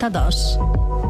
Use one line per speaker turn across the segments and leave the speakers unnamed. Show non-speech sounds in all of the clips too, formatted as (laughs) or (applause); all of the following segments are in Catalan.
T2.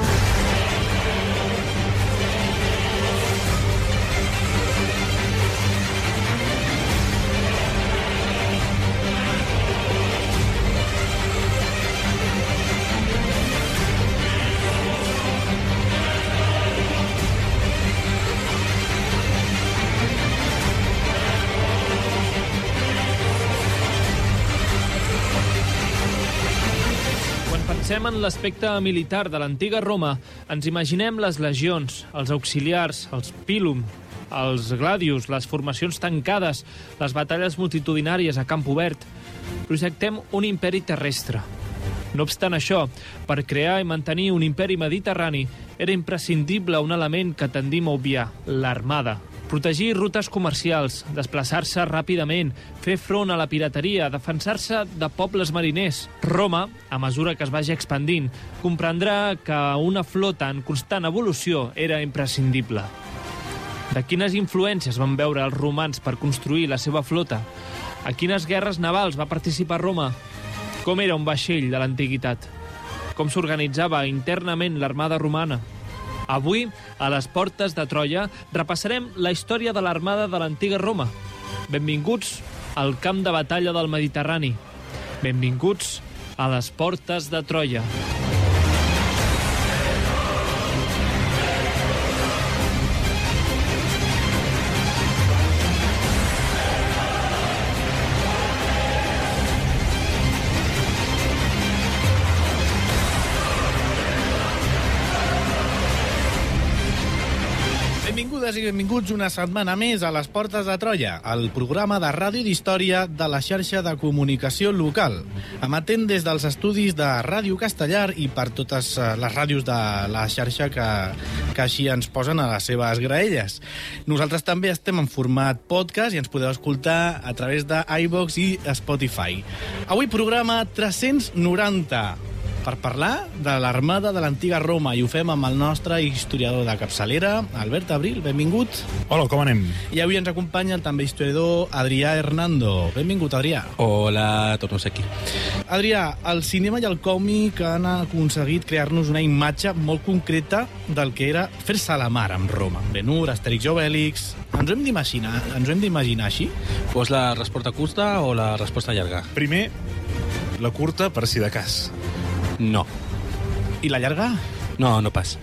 En l'aspecte militar de l'antiga Roma, ens imaginem les legions, els auxiliars, els pílum, els gladius, les formacions tancades, les batalles multitudinàries a camp obert. Projectem un imperi terrestre. No obstant això, per crear i mantenir un imperi mediterrani era imprescindible un element que tendim a obviar, l'armada. Protegir rutes comercials, desplaçar-se ràpidament, fer front a la pirateria, defensar-se de pobles mariners. Roma, a mesura que es vagi expandint, comprendrà que una flota en constant evolució era imprescindible. De quines influències van veure els romans per construir la seva flota? A quines guerres navals va participar Roma? Com era un vaixell de l'antiguitat? Com s'organitzava internament l'armada romana? Avui, a les portes de Troia, repassarem la història de l'armada de l'antiga Roma. Benvinguts al camp de batalla del Mediterrani. Benvinguts a les portes de Troia.
Benvingudes i benvinguts una setmana més a les Portes de Troia, el programa de ràdio d'història de la xarxa de comunicació local, emetent des dels estudis de Ràdio Castellar i per totes eh, les ràdios de la xarxa que, que així ens posen a les seves graelles. Nosaltres també estem en format podcast i ens podeu escoltar a través de i Spotify. Avui programa 390, per parlar de l'armada de l'antiga Roma i ho fem amb el nostre historiador de capçalera, Albert Abril, benvingut.
Hola, com anem?
I avui ens acompanya el també historiador Adrià Hernando. Benvingut, Adrià.
Hola, torno aquí.
Adrià, el cinema i el còmic han aconseguit crear-nos una imatge molt concreta del que era fer-se la mar amb Roma. Ben-Hur, Asterix i. Ens ho hem d'imaginar ens ho hem d'imaginar així?
Vols la resposta curta o la resposta llarga?
Primer, la curta per si de cas.
No.
I la llarga?
No, no pas.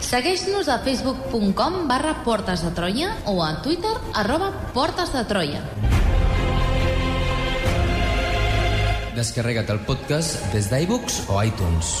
Segueix-nos a facebook.com barra Portes de Troia o a Twitter arroba Portes de Troia.
Descarrega't el podcast des d'iBooks o iTunes.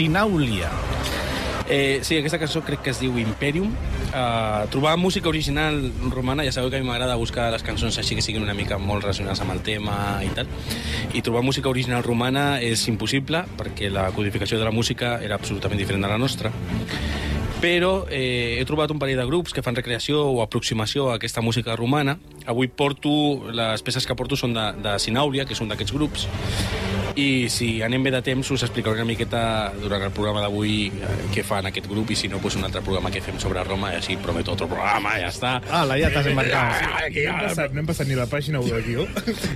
Sinàulia.
Eh, sí, aquesta cançó crec que es diu Imperium. Uh, trobar música original romana, ja sabeu que a mi m'agrada buscar les cançons així que siguin una mica molt relacionades amb el tema i tal. I trobar música original romana és impossible perquè la codificació de la música era absolutament diferent de la nostra. però eh, he trobat un parell de grups que fan recreació o aproximació a aquesta música romana. Avui porto, les peces que porto són de, de Sinàuria, que és un d'aquests grups, i si anem bé de temps us explicaré una miqueta durant el programa d'avui eh, què fan aquest grup i si no, doncs un altre programa que fem sobre Roma i així prometo otro programa, ja està.
Ala, ja t'has embarcat.
Aquí,
No hem passat, no hem passat ni la pàgina 1 del guió.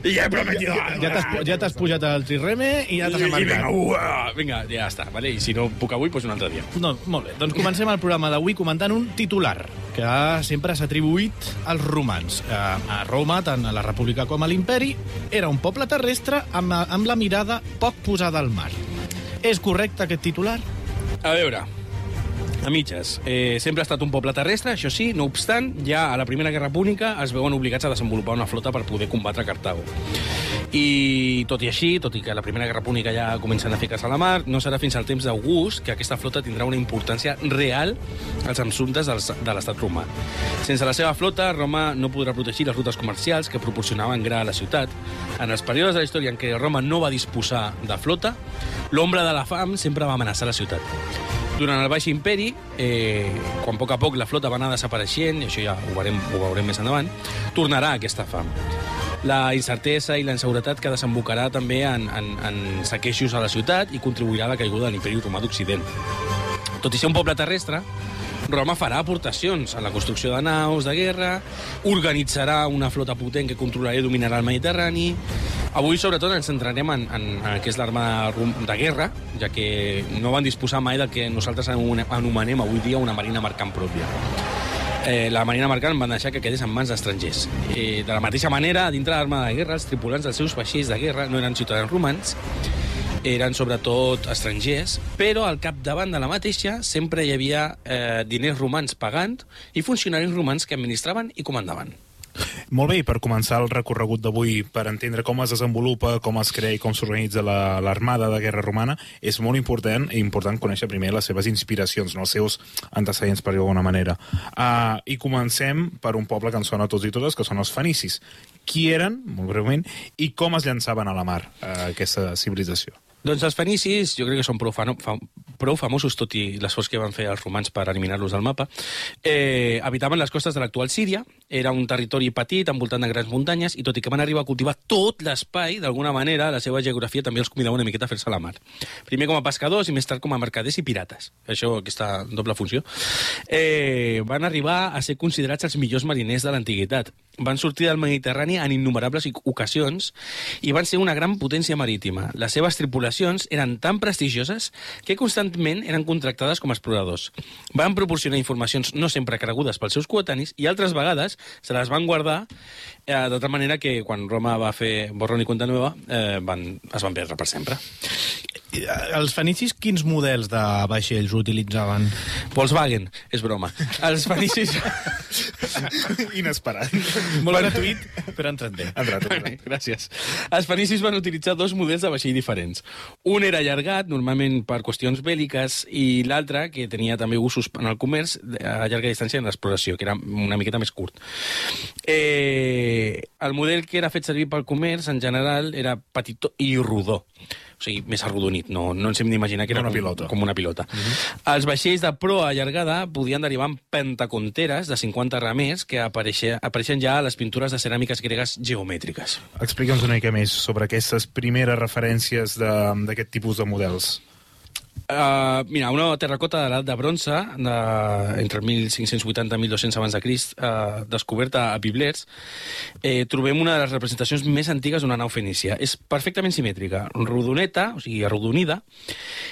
I ja he prometido.
Ja t'has ja t'has pujat al trireme i ja t'has
vinga,
embarcat.
ua, vinga, ja està, vale? i si no puc avui, doncs un altre dia.
No, molt bé, doncs comencem el programa d'avui comentant un titular que sempre s'ha atribuït als romans. Eh, A Roma, tant a la República com a l'Imperi, era un poble terrestre amb, amb la mirada poc posada al mar. És correcte aquest titular?
A veure, a mitges. Eh, sempre ha estat un poble terrestre, això sí, no obstant, ja a la Primera Guerra Púnica es veuen obligats a desenvolupar una flota per poder combatre Cartago. I tot i així, tot i que la Primera Guerra Púnica ja comencen a ficar-se a la mar, no serà fins al temps d'August que aquesta flota tindrà una importància real als assumptes de l'estat romà. Sense la seva flota, Roma no podrà protegir les rutes comercials que proporcionaven gra a la ciutat. En els períodes de la història en què Roma no va disposar de flota, l'ombra de la fam sempre va amenaçar la ciutat. Durant el Baix Imperi, eh, quan a poc a poc la flota va anar desapareixent, i això ja ho veurem, ho veurem més endavant, tornarà aquesta fam. La incertesa i la inseguretat que desembocarà també en, en, en saquejos a la ciutat i contribuirà a la caiguda de l'imperi romà d'Occident. Tot i ser un poble terrestre, Roma farà aportacions en la construcció de naus de guerra, organitzarà una flota potent que controlarà i dominarà el Mediterrani. Avui, sobretot, ens centrarem en, en, en el que és l'arma de guerra, ja que no van disposar mai del que nosaltres anomenem avui dia una marina mercant pròpia. Eh, la marina mercant van deixar que quedés en mans d'estrangers. Eh, de la mateixa manera, dintre de l'armada de guerra, els tripulants dels seus vaixells de guerra no eren ciutadans romans, eren sobretot estrangers, però al capdavant de la mateixa sempre hi havia eh, diners romans pagant i funcionaris romans que administraven i comandaven.
Molt bé, per començar el recorregut d'avui, per entendre com es desenvolupa, com es crea i com s'organitza la- l'armada de guerra romana, és molt important i important conèixer primer les seves inspiracions, no els seus antecedents, per dir d'alguna manera. Uh, I comencem per un poble que ens sona a tots i totes, que són els fenicis. Qui eren, molt breument, i com es llançaven a la mar, uh, aquesta civilització?
Doncs els fenicis jo crec que són prou, fano, fa, prou famosos, tot i l'esforç que van fer els romans per eliminar-los del mapa. Eh, habitaven les costes de l'actual Síria, era un territori petit, envoltant de grans muntanyes, i tot i que van arribar a cultivar tot l'espai, d'alguna manera, la seva geografia també els convidava una miqueta a fer-se la mar. Primer com a pescadors i més tard com a mercaders i pirates. Això, aquesta doble funció. Eh, van arribar a ser considerats els millors mariners de l'antiguitat. Van sortir del Mediterrani en innumerables ocasions i van ser una gran potència marítima. Les seves tripulacions eren tan prestigioses que constantment eren contractades com a exploradors. Van proporcionar informacions no sempre cregudes pels seus coetanis i altres vegades se les van guardar eh, de tal manera que quan Roma va fer borrón i compte nova eh, van, es van perdre per sempre.
Eh, Els fenicis quins models de vaixells utilitzaven?
Volkswagen, és broma. Els fenicis... (laughs)
Inesperat.
Molt gratuït, (laughs) però entrat bé.
Entrat, entrat.
Gràcies. Els fenicis van utilitzar dos models de vaixell diferents. Un era allargat, normalment per qüestions bèl·liques, i l'altre, que tenia també usos en el comerç, a llarga distància en l'exploració, que era una miqueta més curt. Eh, el model que era fet servir pel comerç, en general, era petitó i rodó. O sigui, més arrodonit, no, no ens hem d'imaginar que era
Una
com,
pilota.
com una pilota. Uh -huh. Els vaixells de proa allargada podien derivar en pentaconteres de 50 remers que apareixen, apareixen ja a les pintures de ceràmiques gregues geomètriques.
Explica'ns una mica més sobre aquestes primeres referències de- d'aquest tipus de models.
Uh, mira, una terracota de l'edat de bronze, de, entre 1580 i 1200 abans de Crist, uh, descoberta a Biblers, eh, trobem una de les representacions més antigues d'una nau fenícia. És perfectament simètrica, rodoneta, o sigui, arrodonida,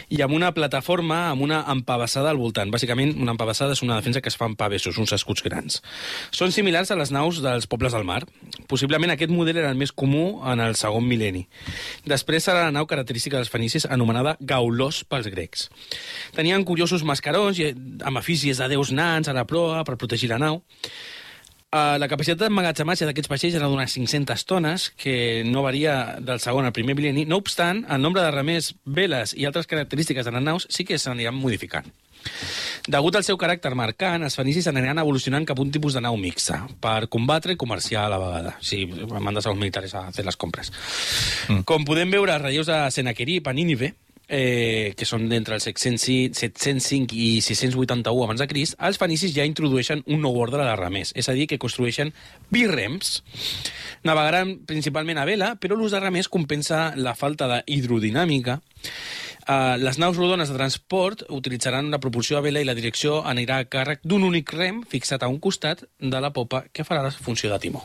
i amb una plataforma amb una empabassada al voltant. Bàsicament, una empabassada és una defensa que es fa amb pavessos, uns escuts grans. Són similars a les naus dels pobles del mar. Possiblement aquest model era el més comú en el segon mil·lenni. Després serà la nau característica dels fenicis anomenada gaulós pels grecs. Tenien curiosos mascarons i, amb efígies de déus nans a la proa per protegir la nau. Uh, la capacitat d'emmagatzematge d'aquests vaixells era d'unes 500 tones, que no varia del segon al primer mil·lenni. No obstant, el nombre de remers, veles i altres característiques de les naus sí que s'aniran modificant. Degut al seu caràcter marcant, els fenicis aniran evolucionant cap a un tipus de nau mixta, per combatre i comerciar a la vegada. Sí, mandes als militares a fer les compres. Mm. Com podem veure als relleus de Sennacherib a Nínive, eh, que són d'entre els 705, 705 i 681 abans de Crist, els fenicis ja introdueixen un nou ordre de remers, és a dir, que construeixen birems. Navegaran principalment a vela, però l'ús de remers compensa la falta de hidrodinàmica. Uh, les naus rodones de transport utilitzaran una propulsió a vela i la direcció anirà a càrrec d'un únic rem fixat a un costat de la popa que farà la funció de timó.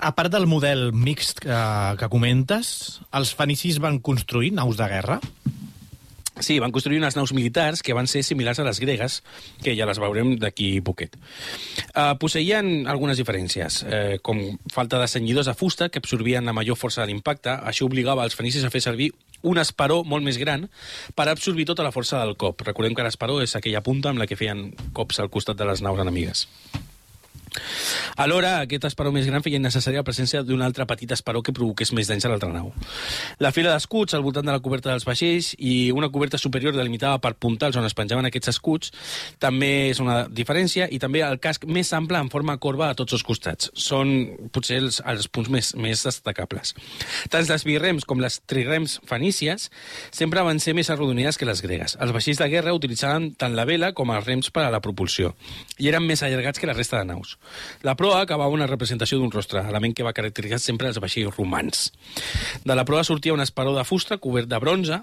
A part del model mixt que, que comentes, els fenicis van construir naus de guerra?
Sí, van construir unes naus militars que van ser similars a les gregues, que ja les veurem d'aquí poquet. Uh, posseïen algunes diferències, eh, com falta de senyidors de fusta que absorbien la major força de l'impacte. Això obligava els fenicis a fer servir un esperó molt més gran per absorbir tota la força del cop. Recordem que l'esperó és aquella punta amb la que feien cops al costat de les naus enemigues. Alhora, aquest esperó més gran feia necessària la presència d'un altre petit esperó que provoqués més danys a l'altra nau. La fila d'escuts al voltant de la coberta dels vaixells i una coberta superior delimitada per puntals on es penjaven aquests escuts també és una diferència i també el casc més ample en forma corba a tots els costats. Són potser els, els punts més, més destacables. Tant les birrems com les trirems fenícies sempre van ser més arrodonides que les gregues. Els vaixells de guerra utilitzaven tant la vela com els rems per a la propulsió i eren més allargats que la resta de naus. La proa acabava una representació d'un rostre, element que va caracteritzar sempre els vaixells romans. De la proa sortia un esperó de fusta cobert de bronze,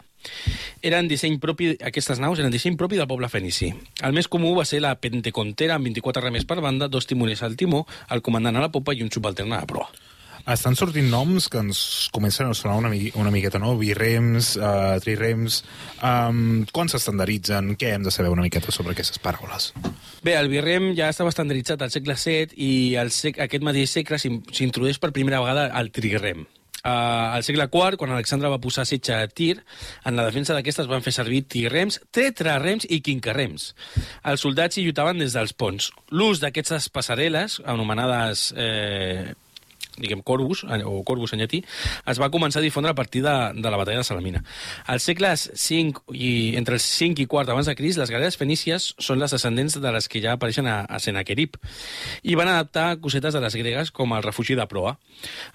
eren disseny propi, aquestes naus eren disseny propi del poble fenici. El més comú va ser la Pentecontera amb 24 remers per banda, dos timoners al timó, el comandant a la popa i un subaltern a la proa.
Estan sortint noms que ens comencen a sonar una, una miqueta, no? Birems, uh, trirems... Um, quan s'estandarditzen? Què hem de saber una miqueta sobre aquestes paraules?
Bé, el birrem ja estava estandarditzat al segle VII i al sec aquest mateix segle s'introdueix per primera vegada al trirem. Uh, al segle IV, quan Alexandre va posar setge a Tir, en la defensa d'aquestes van fer servir tirrems, tetrarems i quincarrems. Els soldats hi lluitaven des dels ponts. L'ús d'aquestes passarel·les, anomenades eh, diguem, Corvus, o Corvus en llatí, es va començar a difondre a partir de, de la batalla de Salamina. Als segles 5 i, entre els 5 i 4 abans de Cris, les galeres fenícies són les descendents de les que ja apareixen a, a Senaquerib i van adaptar cosetes de les gregues com el refugi de proa.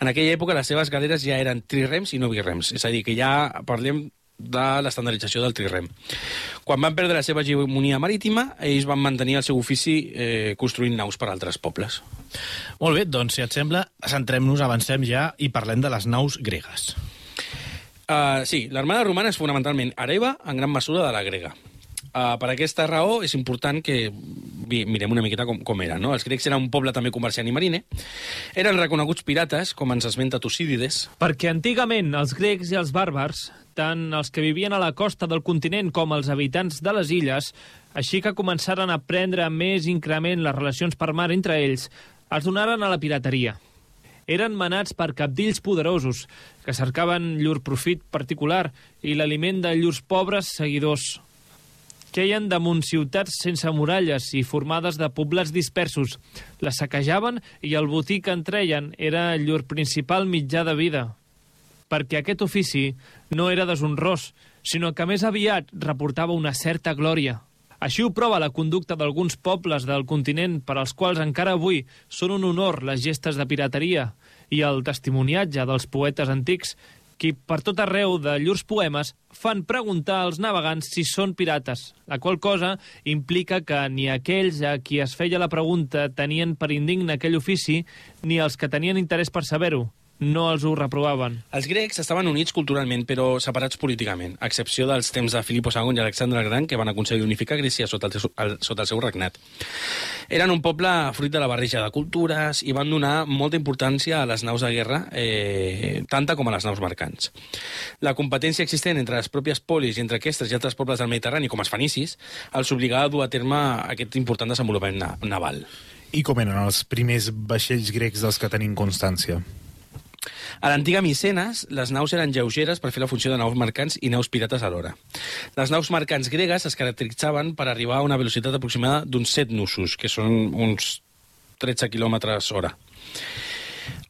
En aquella època les seves galeres ja eren trirems i no birems, és a dir, que ja parlem de l'estandardització del trirem. Quan van perdre la seva hegemonia marítima, ells van mantenir el seu ofici eh, construint naus per a altres pobles.
Molt bé, doncs, si et sembla, centrem-nos, avancem ja i parlem de les naus gregues.
Uh, sí, l'armada romana és fonamentalment hereva en gran mesura de la grega. Uh, per aquesta raó és important que mirem una miqueta com, com era. No? Els grecs eren un poble també comerciant i mariner. Eren reconeguts pirates, com ens esmenta Tucídides.
Perquè antigament els grecs i els bàrbars, tant els que vivien a la costa del continent com els habitants de les illes, així que començaren a prendre més increment les relacions per mar entre ells, es donaren a la pirateria. Eren manats per capdills poderosos, que cercaven llur profit particular i l'aliment de llurs pobres seguidors. Queien damunt ciutats sense muralles i formades de poblats dispersos. Les saquejaven i el botí que en treien era llur principal mitjà de vida. Perquè aquest ofici no era deshonrós, sinó que més aviat reportava una certa glòria. Així ho prova la conducta d'alguns pobles del continent per als quals encara avui són un honor les gestes de pirateria i el testimoniatge dels poetes antics qui per tot arreu de llurs poemes fan preguntar als navegants si són pirates, la qual cosa implica que ni aquells a qui es feia la pregunta tenien per indigne aquell ofici, ni els que tenien interès per saber-ho no els ho reprovaven.
Els grecs estaven units culturalment, però separats políticament, a excepció dels temps de Filipo II i Alexandre el Gran, que van aconseguir unificar Grècia sota el, el, sota el seu regnat. Eren un poble fruit de la barreja de cultures i van donar molta importància a les naus de guerra, eh, tanta com a les naus mercants. La competència existent entre les pròpies polis i entre aquestes i altres pobles del Mediterrani, com els fenicis, els obligava a dur a terme aquest important desenvolupament naval.
I com eren els primers vaixells grecs dels que tenim constància?
A l'antiga Micenes, les naus eren lleugeres per fer la funció de naus mercants i naus pirates alhora. Les naus mercants gregues es caracteritzaven per arribar a una velocitat aproximada d'uns 7 nusos, que són uns 13 km hora.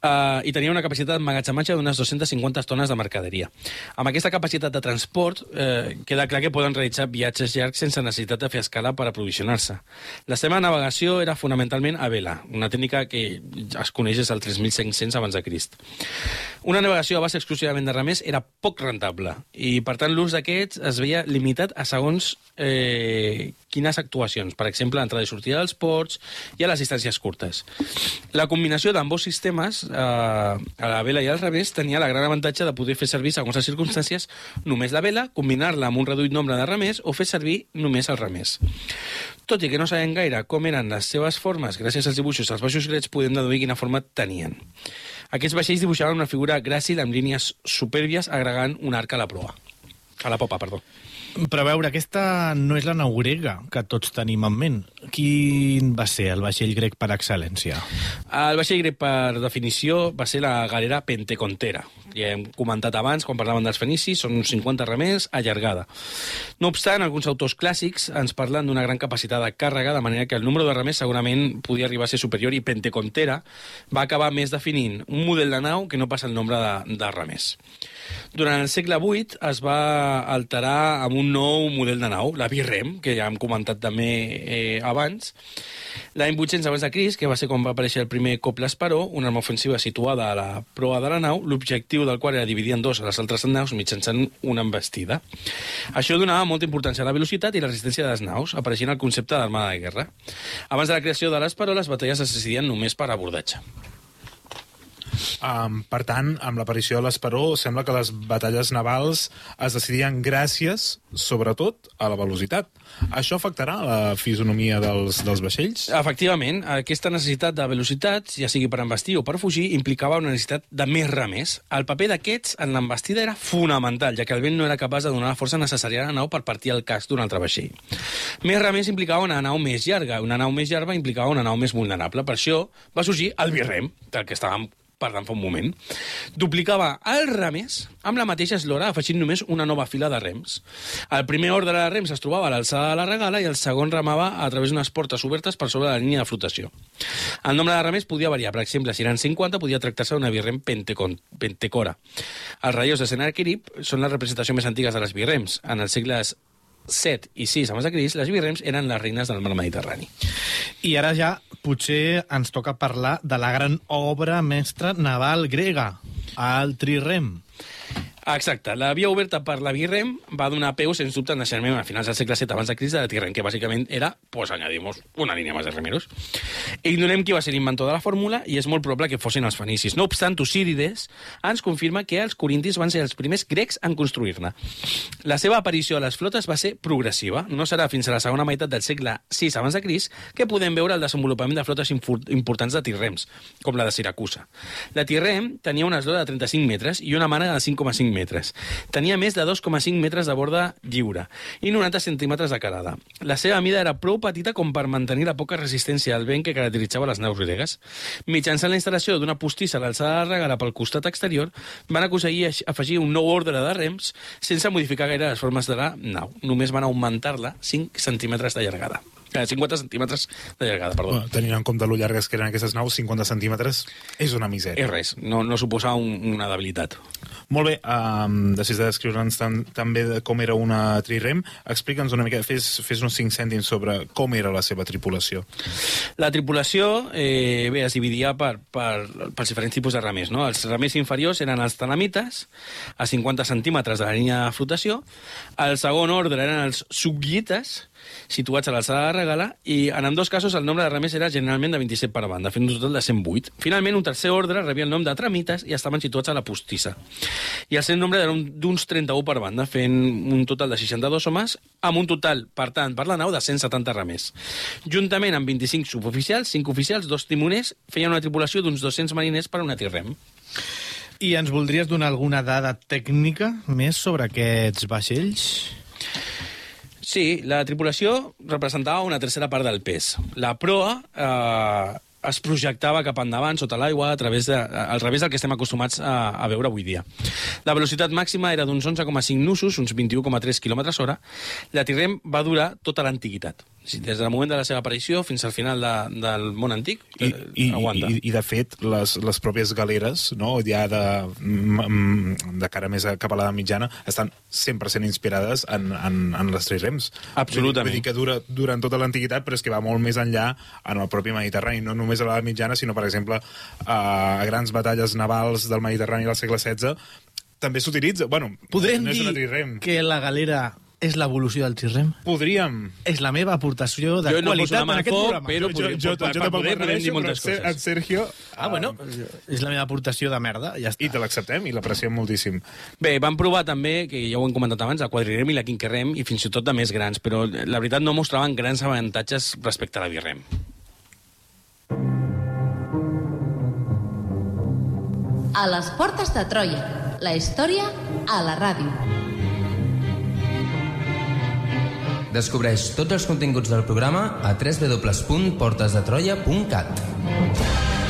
Uh, i tenia una capacitat d'emmagatzematge d'unes 250 tones de mercaderia. Amb aquesta capacitat de transport, eh, queda clar que poden realitzar viatges llargs sense necessitat de fer escala per aprovisionar-se. La seva navegació era fonamentalment a vela, una tècnica que es coneix des del 3500 abans de Crist. Una navegació a base exclusivament de remers era poc rentable i, per tant, l'ús d'aquests es veia limitat a segons eh, quines actuacions, per exemple, entrada i sortida dels ports i a les distàncies curtes. La combinació d'ambos sistemes, eh, la vela i al revés, tenia la gran avantatge de poder fer servir, segons les circumstàncies, només la vela, combinar-la amb un reduït nombre de remers o fer servir només els remers. Tot i que no sabem gaire com eren les seves formes, gràcies als dibuixos als baixos grets podem deduir quina forma tenien. Aquests vaixells dibuixaven una figura gràcil amb línies supèrbies agregant un arc a la proa. A la popa, perdó.
Però veure, aquesta no és la nau grega que tots tenim en ment. Quin va ser el vaixell grec per excel·lència?
El vaixell grec, per definició, va ser la galera pentecontera. Ja hem comentat abans, quan parlaven dels fenicis, són uns 50 remers, allargada. No obstant, alguns autors clàssics ens parlen d'una gran capacitat de càrrega, de manera que el número de remers segurament podia arribar a ser superior i pentecontera va acabar més definint un model de nau que no passa el nombre de, de remers. Durant el segle VIII es va alterar amb un nou model de nau, la Birrem, que ja hem comentat també eh, abans. L'any 800 abans de Crist, que va ser quan va aparèixer el primer Cople Esparó, una arma ofensiva situada a la proa de la nau, l'objectiu del qual era dividir en dos a les altres naus mitjançant una embestida. Això donava molta importància a la velocitat i la resistència de les naus, apareixent el concepte d'armada de guerra. Abans de la creació de l'Esparó, les batalles es decidien només per abordatge.
Um, per tant, amb l'aparició de l'Esperó, sembla que les batalles navals es decidien gràcies, sobretot, a la velocitat. Això afectarà la fisonomia dels, dels vaixells?
Efectivament, aquesta necessitat de velocitat, ja sigui per embestir o per fugir, implicava una necessitat de més remers. El paper d'aquests en l'embestida era fonamental, ja que el vent no era capaç de donar la força necessària a la nau per partir el casc d'un altre vaixell. Més remers implicava una nau més llarga, una nau més llarga implicava una nau més vulnerable. Per això va sorgir el birrem, del que estàvem parlant fa un moment, duplicava els remes amb la mateixa eslora, afegint només una nova fila de rems. El primer ordre de rems es trobava a l'alçada de la regala i el segon remava a través d'unes portes obertes per sobre la línia de flotació. El nombre de remes podia variar. Per exemple, si eren 50, podia tractar-se d'una birrem pentecora. Els relleus de Sennacherib són la representació més antigues de les birrems. En els segles 7 i 6 abans de Crist, les birrems eren les reines del mar Mediterrani.
I ara ja potser ens toca parlar de la gran obra mestra naval grega, el trirem.
Exacte. La via oberta per la birrem va donar peu, sens dubte, naixement a finals del segle VII abans de Crist de la tirrem, que bàsicament era, pues añadimos una línia més de remeros. Ignorem qui va ser l'inventor de la fórmula i és molt probable que fossin els fenicis. No obstant, Tucídides ens confirma que els corintis van ser els primers grecs en construir-ne. La seva aparició a les flotes va ser progressiva. No serà fins a la segona meitat del segle VI abans de Crist que podem veure el desenvolupament de flotes importants de tirrems, com la de Siracusa. La tirrem tenia una eslora de 35 metres i una mànega de 5,5 metres. Tenia més de 2,5 metres de borda lliure i 90 centímetres de carada. La seva mida era prou petita com per mantenir la poca resistència al vent que caracteritzava les naus gregues. Mitjançant la instal·lació d'una postissa a l'alçada de la regala pel costat exterior, van aconseguir afegir un nou ordre de rems sense modificar gaire les formes de la nau. Només van augmentar-la 5 centímetres de llargada. Eh, 50 centímetres de llargada, perdó.
Bueno, tenint en compte lo llargues que eren aquestes naus, 50 centímetres és una misèria.
És res, no, no suposava un, una debilitat.
Molt bé, um, després de descriure'ns tam també de com era una trirem, explica'ns una mica, fes, fes uns 5 cèntims sobre com era la seva tripulació.
La tripulació eh, bé, es dividia per, per, pels diferents tipus de remers. No? Els remers inferiors eren els talamites, a 50 centímetres de la línia de flotació. El segon ordre eren els subguites, situats a l'alçada de la regala, i en ambdós casos el nombre de remers era generalment de 27 per banda, fent un total de 108. Finalment, un tercer ordre rebia el nom de tramites i estaven situats a la postissa. I el seu nombre era un- d'uns 31 per banda, fent un total de 62 homes, amb un total, per tant, per la nau, de 170 remers. Juntament amb 25 suboficials, 5 oficials, dos timoners, feien una tripulació d'uns 200 mariners per a una tirrem.
I ens voldries donar alguna dada tècnica més sobre aquests vaixells?
Sí, la tripulació representava una tercera part del pes. La proa eh, es projectava cap endavant, sota l'aigua, a través de, al revés del que estem acostumats a, a veure avui dia. La velocitat màxima era d'uns 11,5 nusos, uns 21,3 km hora. La Tirrem va durar tota l'antiguitat. Sí, Des del moment de la seva aparició fins al final de, del món antic,
I,
eh,
i,
aguanta.
i, i de fet les, les pròpies galeres no, ja de, de cara més cap a l'edat mitjana estan sempre sent inspirades en, en, en les trirems
Absolutament.
vull dir, vull dir que dura, durant tota l'antiguitat però és que va molt més enllà en el propi Mediterrani no només a l'edat mitjana sinó per exemple a, grans batalles navals del Mediterrani del segle XVI també s'utilitza, bueno,
Podem
no és una
dir que la galera és l'evolució del trirrem?
podríem
És la meva aportació de
Jo no
qualitat
la
en aquest programa.
però- podria- per- per poder podem dir moltes
però
coses.
En Sergio...
Ah, bueno, és la meva aportació de merda, ja està.
I te l'acceptem i l'apreciem moltíssim.
Bé, vam provar també, que ja ho hem comentat abans, el quadrirem i la quinquerrem, i fins i tot de més grans, però la veritat no mostraven grans avantatges respecte a la birrem.
A les portes de Troia. La història a la ràdio.
Descobreix tots els continguts del programa a www.portesdetroia.cat.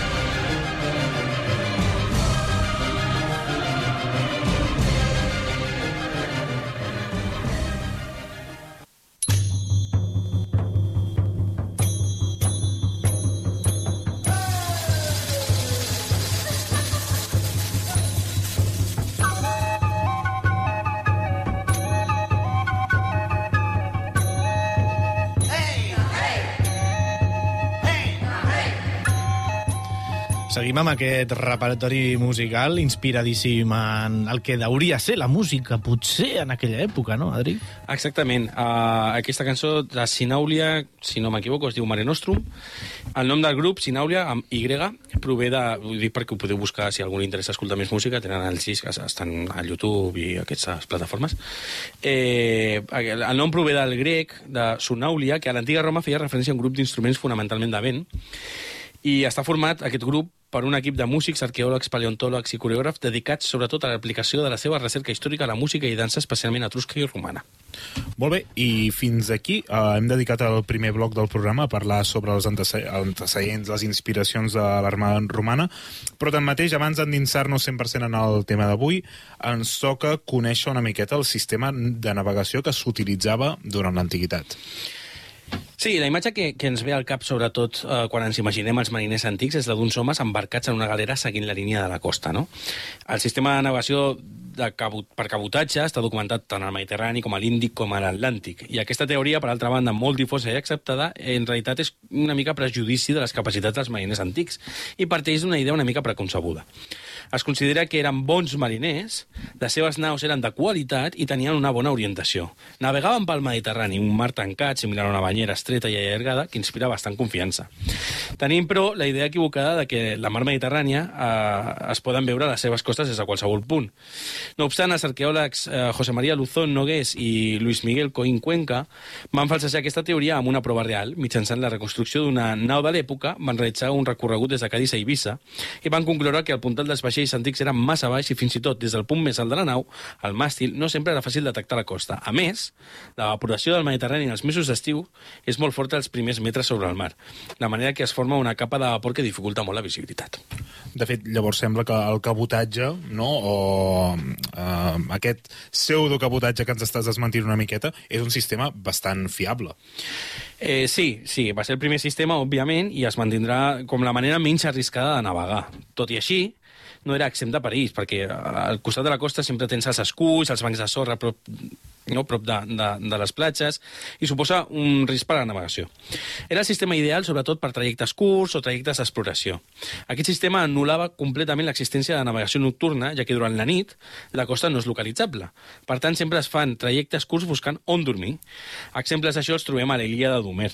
Seguim amb aquest repertori musical inspiradíssim en el que hauria ser la música, potser en aquella època, no, Adri?
Exactament. Uh, aquesta cançó de Sinaulia, si no m'equivoco, es diu Mare Nostrum. El nom del grup, Sinaulia, amb Y, prové de... Vull dir perquè ho podeu buscar si algú li interessa escoltar més música, tenen els discs, estan a YouTube i aquestes plataformes. Eh, el nom prové del grec, de Sunaulia, que a l'antiga Roma feia referència a un grup d'instruments fonamentalment de vent, i està format, aquest grup, per un equip de músics, arqueòlegs, paleontòlegs i coreògrafs dedicats sobretot a l'aplicació de la seva recerca històrica a la música i dansa, especialment etrusca i romana.
Molt bé, i fins aquí eh, hem dedicat el primer bloc del programa a parlar sobre els antece antecedents, les inspiracions de l'armada romana, però tanmateix, abans d'endinsar-nos 100% en el tema d'avui, ens toca conèixer una miqueta el sistema de navegació que s'utilitzava durant l'antiguitat.
Sí, la imatge que, que ens ve al cap, sobretot eh, quan ens imaginem els mariners antics, és la d'uns homes embarcats en una galera seguint la línia de la costa. No? El sistema de navegació de cabot, per cabotatge està documentat tant al Mediterrani com a l'Índic com a l'Atlàntic. I aquesta teoria, per altra banda, molt difosa i acceptada, en realitat és una mica prejudici de les capacitats dels mariners antics i parteix d'una idea una mica preconcebuda. Es considera que eren bons mariners, les seves naus eren de qualitat i tenien una bona orientació. Navegaven pel Mediterrani, un mar tancat, similar a una banyera estreta i allargada, que inspira bastant confiança. Tenim, però, la idea equivocada de que la mar Mediterrània eh, es poden veure les seves costes des de qualsevol punt. No obstant, els arqueòlegs eh, José María Luzón Nogués i Luis Miguel Coín Cuenca van falsejar aquesta teoria amb una prova real. Mitjançant la reconstrucció d'una nau de l'època, van realitzar un recorregut des de Cádiz a Eivissa i van concloure que el puntal dels vaixells antics era massa baix i fins i tot des del punt més alt de la nau, el màstil, no sempre era fàcil detectar la costa. A més, l'evaporació del Mediterrani en els mesos d'estiu és molt forta als primers metres sobre el mar, de manera que es forma una capa de vapor que dificulta molt la visibilitat.
De fet, llavors sembla que el cabotatge, no, o eh, aquest pseudo-cabotatge que ens estàs desmentint una miqueta, és un sistema bastant fiable.
Eh, sí, sí, va ser el primer sistema, òbviament, i es mantindrà com la manera menys arriscada de navegar. Tot i així, no era exempt de perills, perquè al costat de la costa sempre tens els esculls, els bancs de sorra prop, no, prop de, de, de les platges, i suposa un risc per a la navegació. Era el sistema ideal, sobretot, per trajectes curts o trajectes d'exploració. Aquest sistema anul·lava completament l'existència de navegació nocturna, ja que durant la nit la costa no és localitzable. Per tant, sempre es fan trajectes curts buscant on dormir. Exemples d'això els trobem a l'Ilíada d'Homer.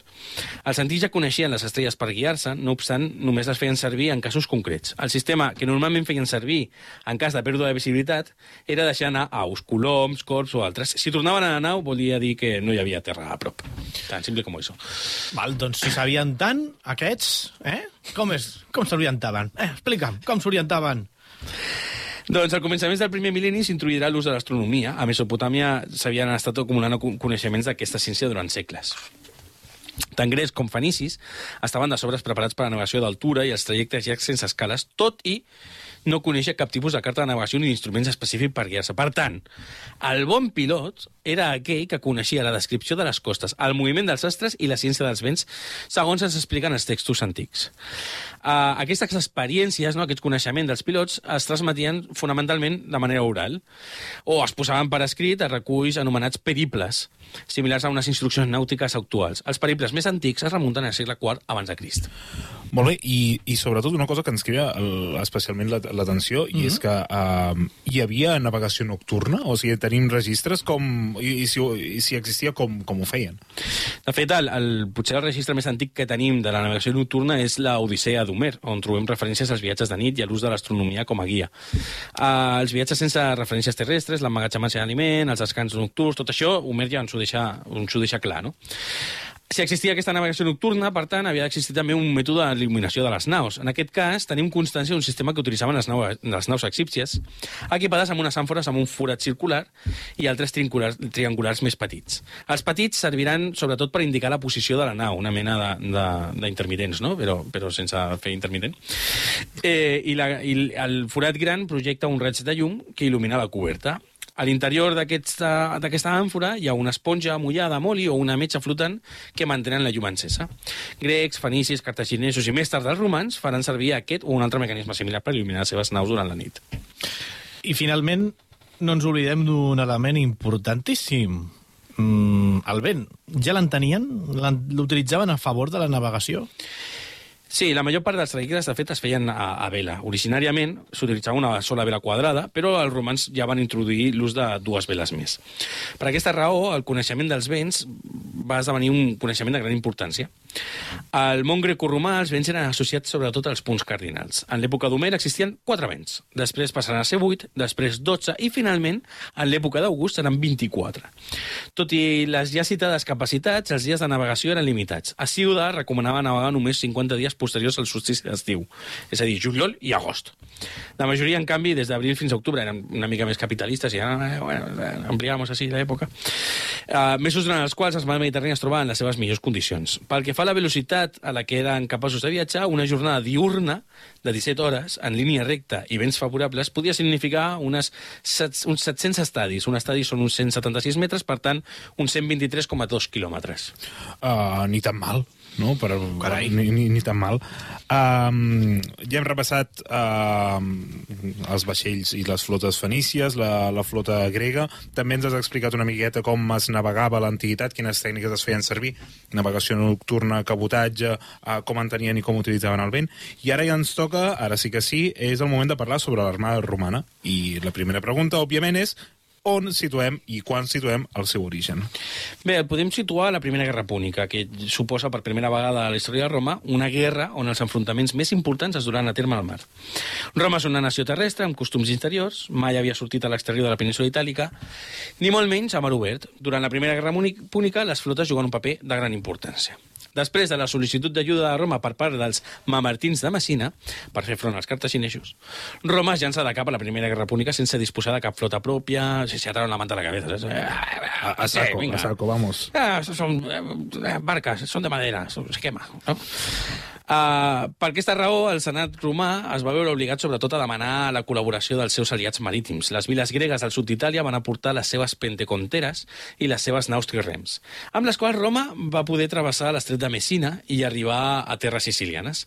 Els antics ja coneixien les estrelles per guiar-se, no obstant, només les feien servir en casos concrets. El sistema que normalment feien servir en cas de pèrdua de visibilitat era deixar anar aus, coloms, corps o altres. Si tornaven a la nau, volia dir que no hi havia terra a prop. Tan simple com això.
Val, doncs si sabien tant, aquests, eh? Com, és, com s'orientaven? Eh, explica'm, com s'orientaven?
Doncs al començament del primer mil·lenni s'introduirà l'ús de l'astronomia. A Mesopotàmia s'havien estat acumulant coneixements d'aquesta ciència durant segles. Tant grecs com fenicis estaven de sobres preparats per a la navegació d'altura i els trajectes llargs sense escales, tot i no conèixer cap tipus de carta de navegació ni d'instruments específic per guiar-se. Per tant, el bon pilot era aquell que coneixia la descripció de les costes, el moviment dels astres i la ciència dels vents, segons ens expliquen els textos antics. Uh, aquestes experiències, no, aquests coneixements dels pilots, es transmetien fonamentalment de manera oral, o es posaven per escrit a reculls anomenats peribles, similars a unes instruccions nàutiques actuals. Els periples més antics es remunten al segle IV abans de Crist.
Molt bé, i, i sobretot una cosa que ens crida el- especialment la- l'atenció, i és que uh, hi havia navegació nocturna? O sigui, tenim registres com... I, i, si, i si existia, com, com ho feien?
De fet, el, el, potser el registre més antic que tenim de la navegació nocturna és la Odissea d'Homer, on trobem referències als viatges de nit i a l'ús de l'astronomia com a guia. Uh, els viatges sense referències terrestres, l'emmagatzematge d'aliment, els descans nocturns, tot això, Homer ja ens ho deixa, ens ho deixa clar, no? Si existia aquesta navegació nocturna, per tant, havia d'existir també un mètode d'il·luminació de les naus. En aquest cas, tenim constància d'un sistema que utilitzaven les, nau, les naus egípcies, equipades amb unes àmfores amb un forat circular i altres triangulars, triangulars més petits. Els petits serviran sobretot per indicar la posició de la nau, una mena d'intermitents, no? però, però sense fer intermitent. Eh, i, la, I el forat gran projecta un raig de llum que il·lumina la coberta. A l'interior d'aquesta àmfora hi ha una esponja mullada amb oli o una metxa flotant que mantenen la llum encesa. Grecs, fenicis, cartaginesos i més tard els romans faran servir aquest o un altre mecanisme similar per il·luminar les seves naus durant la nit.
I finalment, no ens oblidem d'un element importantíssim. Mm, el vent. Ja l'entenien? L'en- L'utilitzaven a favor de la navegació?
Sí, la major part dels trajectes, de fet, es feien a, a vela. Originàriament s'utilitzava una sola vela quadrada, però els romans ja van introduir l'ús de dues veles més. Per aquesta raó, el coneixement dels vents va esdevenir un coneixement de gran importància. Al món grecoromà, els vents eren associats sobretot als punts cardinals. En l'època d'Homer existien quatre vents, després passaran a ser 8, després 12 i, finalment, en l'època d'August seran 24. Tot i les ja citades capacitats, els dies de navegació eren limitats. A Ciuda recomanava navegar només 50 dies posteriors al solstici d'estiu, és a dir, juliol i agost. La majoria, en canvi, des d'abril fins a octubre eren una mica més capitalistes i eh, bueno, ampliamos així l'època. Uh, mesos durant els quals els mars mediterranis es trobaven en les seves millors condicions. Pel que fa a la velocitat a la que eren capaços de viatjar, una jornada diurna de 17 hores en línia recta i vents favorables podia significar unes, set, uns 700 estadis. Un estadi són uns 176 metres, per tant, uns 123,2 quilòmetres.
Uh, ni tan mal, no? Per,
Carai.
Ni, ni, ni tan mal. Um, ja hem repassat uh, els vaixells i les flotes fenícies, la, la flota grega. També ens has explicat una miqueta com es navegava a l'antiguitat, quines tècniques es feien servir, navegació nocturna, cabotatge, uh, com entenien i com utilitzaven el vent. I ara ja ens toca, ara sí que sí, és el moment de parlar sobre l'armada romana. I la primera pregunta, òbviament, és on situem i quan situem el seu origen.
Bé, el podem situar a la Primera Guerra Púnica, que suposa per primera vegada a la història de Roma una guerra on els enfrontaments més importants es duran a terme al mar. Roma és una nació terrestre amb costums interiors, mai havia sortit a l'exterior de la península itàlica, ni molt menys a mar obert. Durant la Primera Guerra Púnica, les flotes juguen un paper de gran importància. Després de la sol·licitud d'ajuda de Roma per part dels mamertins de Messina per fer front als cartaginesos, Roma es llança de cap a la Primera Guerra Púnica sense disposar de cap flota pròpia, si se ataron la manta a la cabeza. ¿sabes?
A, a saco,
venga.
a saco, vamos.
Ah, son eh, barcas, son de madera, son, se quema. No? Uh, per aquesta raó, el Senat romà es va veure obligat sobretot a demanar la col·laboració dels seus aliats marítims. Les viles gregues del sud d'Itàlia van aportar les seves penteconteres i les seves naus trirems, amb les quals Roma va poder travessar l'estret de Messina i arribar a terres sicilianes.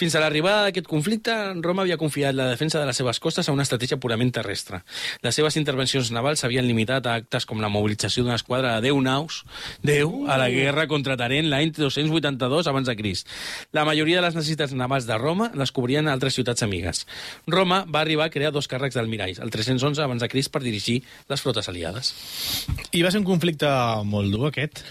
Fins a l'arribada d'aquest conflicte, Roma havia confiat la defensa de les seves costes a una estratègia purament terrestre. Les seves intervencions navals s'havien limitat a actes com la mobilització d'una esquadra de 10 naus, 10, a la guerra contra Tarent l'any 282 abans de Crist. La majoria de les necessitats navals de Roma les cobrien altres ciutats amigues. Roma va arribar a crear dos càrrecs d'almiralls, el 311 abans de Crist per dirigir les flotes aliades.
I va ser un conflicte molt dur, aquest.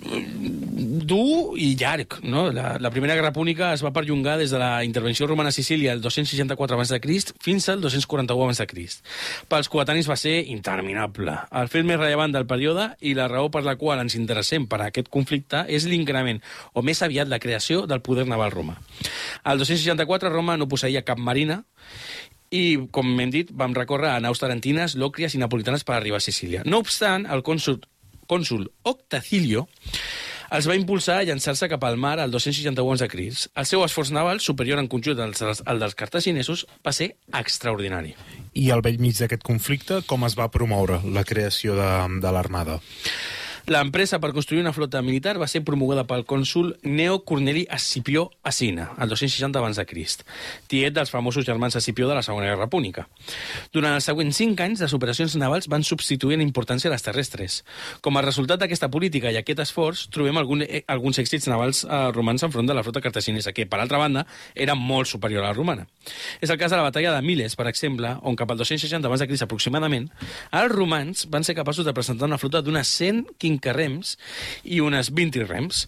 Dur i llarg. No? La, la Primera Guerra Púnica es va perllongar des de la intervenció romana a Sicília el 264 abans de Crist fins al 241 abans de Crist. Pels coetanis va ser interminable. El fet més rellevant del període i la raó per la qual ens interessem per a aquest conflicte és l'increment, o més aviat la creació del poder naval romà. Al 264 Roma no posseïa cap marina i, com hem dit, vam recórrer a naus tarantines, lòcries i napolitanes per arribar a Sicília. No obstant, el cònsul, cònsul Octacilio els va impulsar a llançar-se cap al mar al 261 abans de Crist. El seu esforç naval, superior en conjunt al, al dels cartaginesos, va ser extraordinari.
I al vell mig d'aquest conflicte, com es va promoure la creació de, de l'armada?
L'empresa per construir una flota militar va ser promoguda pel cònsul Neo Corneli Escipió Asina, el 260 abans de Crist, tiet dels famosos germans Escipió de la Segona Guerra Púnica. Durant els següents cinc anys, les operacions navals van substituir en importància les terrestres. Com a resultat d'aquesta política i aquest esforç, trobem algun, eh, alguns èxits navals eh, romans enfront de la flota cartaginesa, que, per altra banda, era molt superior a la romana. És el cas de la batalla de Miles, per exemple, on cap al 260 abans de Crist aproximadament, els romans van ser capaços de presentar una flota d'unes 115 quinquerrems i unes 20 rems.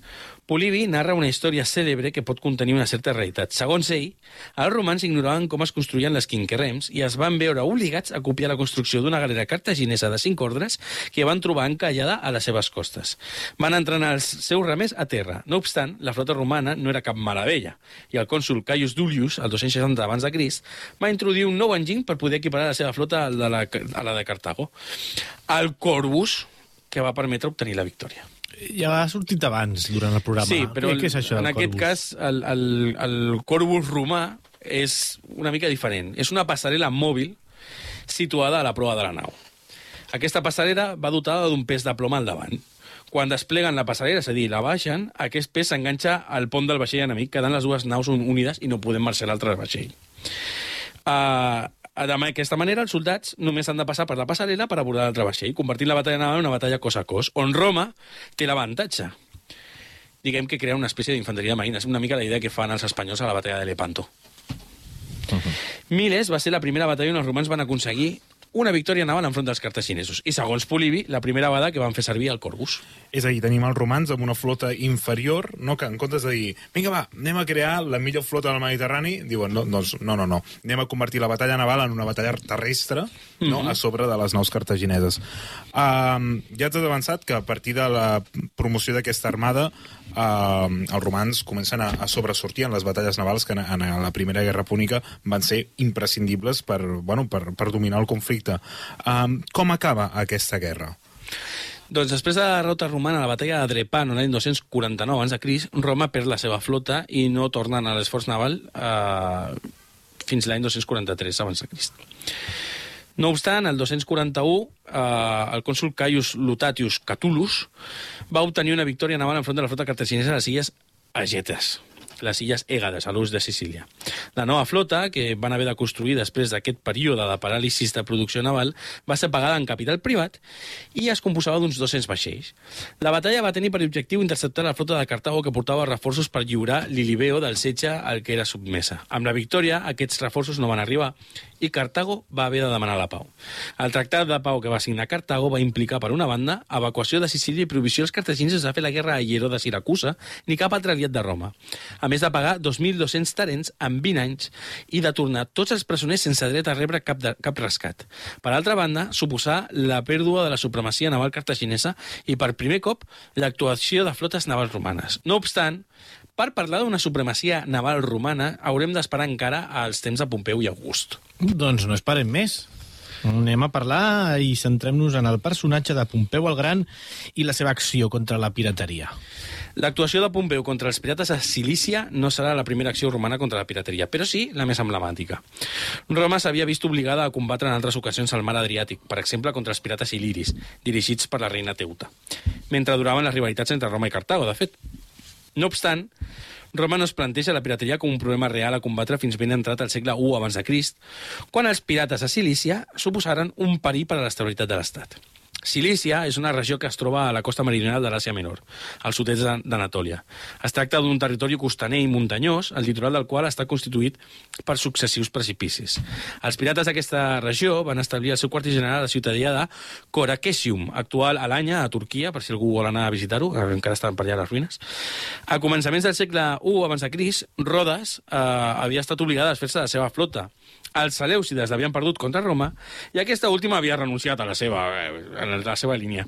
Polibi narra una història cèlebre que pot contenir una certa realitat. Segons ell, els romans ignoraven com es construïen les quinquerrems i es van veure obligats a copiar la construcció d'una galera cartaginesa de cinc ordres que van trobar encallada a les seves costes. Van entrenar els seus remers a terra. No obstant, la flota romana no era cap meravella i el cònsul Caius Dullius, el 260 abans de Crist, va introduir un nou enginy per poder equiparar la seva flota a la, a la de Cartago. El Corvus, que va permetre obtenir la victòria.
Ja ha sortit abans, durant el programa.
Sí, però
Què, què és això
en aquest cas el, el, el Corvus romà és una mica diferent. És una passarel·la mòbil situada a la proa de la nau. Aquesta passarel·la va dotada d'un pes de plom al davant. Quan despleguen la passarel·la, és a dir, la baixen, aquest pes s'enganxa al pont del vaixell enemic, quedant les dues naus un- unides i no podem marxar l'altre vaixell. Uh, D'aquesta manera, els soldats només han de passar per la passarel·la per abordar l'altre vaixell, convertint la batalla naval en una batalla cos a cos, on Roma té l'avantatge. Diguem que crea una espècie d'infanteria marina. És una mica la idea que fan els espanyols a la batalla de Lepanto. Miles va ser la primera batalla on els romans van aconseguir una victòria naval enfront dels cartaginesos. I segons Polibi, la primera vegada que van fer servir el Corvus.
És a dir, tenim els romans amb una flota inferior, no? que en comptes de dir, vinga va, anem a crear la millor flota del Mediterrani, diuen, no, doncs, no, no, no, anem a convertir la batalla naval en una batalla terrestre no? a sobre de les naus cartagineses. Um, ja t'has avançat que a partir de la promoció d'aquesta armada um, els romans comencen a, a sobresortir en les batalles navals que en, en la Primera Guerra Púnica van ser imprescindibles per, bueno, per, per dominar el conflicte. Um, com acaba aquesta guerra?
Doncs després de la derrota romana a la batalla de Drepano l'any 249 abans de Crist, Roma perd la seva flota i no tornen a l'esforç naval eh, fins l'any 243 abans de Crist. No obstant, el 241, eh, el cònsul Caius Lutatius Catulus va obtenir una victòria naval enfront de la flota cartaginesa a les illes Agetes, les illes Ègades, a l'ús de Sicília. La nova flota, que van haver de construir després d'aquest període de paràlisis de producció naval, va ser pagada en capital privat i es composava d'uns 200 vaixells. La batalla va tenir per objectiu interceptar la flota de Cartago que portava reforços per lliurar l'Ilibeo del setge al que era submesa. Amb la victòria, aquests reforços no van arribar i Cartago va haver de demanar la pau. El tractat de pau que va signar Cartago va implicar, per una banda, evacuació de Sicília i prohibició als cartaginesos de fer la guerra a Hieró de Siracusa ni cap altre aliat de Roma, a més de pagar 2.200 tarents en 20 anys i de tornar tots els presoners sense dret a rebre cap, de, cap rescat. Per altra banda, suposar la pèrdua de la supremacia naval cartaginesa i, per primer cop, l'actuació de flotes navals romanes. No obstant, per parlar d'una supremacia naval romana, haurem d'esperar encara als temps de Pompeu i August.
Doncs no esperem més. Anem a parlar i centrem-nos en el personatge de Pompeu el Gran i la seva acció contra la pirateria.
L'actuació de Pompeu contra els pirates a Cilícia no serà la primera acció romana contra la pirateria, però sí la més emblemàtica. Roma s'havia vist obligada a combatre en altres ocasions al mar Adriàtic, per exemple contra els pirates il·liris, dirigits per la reina Teuta, mentre duraven les rivalitats entre Roma i Cartago, de fet. No obstant, Roma no es planteja la pirateria com un problema real a combatre fins ben entrat al segle I abans de Crist, quan els pirates a Cilícia suposaren un perill per a l'estabilitat de l'Estat. Cilícia és una regió que es troba a la costa meridional de l'Àsia Menor, al sud-est d'An- d'Anatòlia. Es tracta d'un territori costaner i muntanyós, el litoral del qual està constituït per successius precipicis. Els pirates d'aquesta regió van establir el seu quartier general a la ciutadella de Korakesium, actual Alanya, a Turquia, per si algú vol anar a visitar-ho, eh, encara estan per allà les ruïnes. A començaments del segle I abans de Crist, Rodes eh, havia estat obligada a desfer-se de la seva flota. Els Selèucides l'havien perdut contra Roma i aquesta última havia renunciat a la seva, eh, a la seva línia.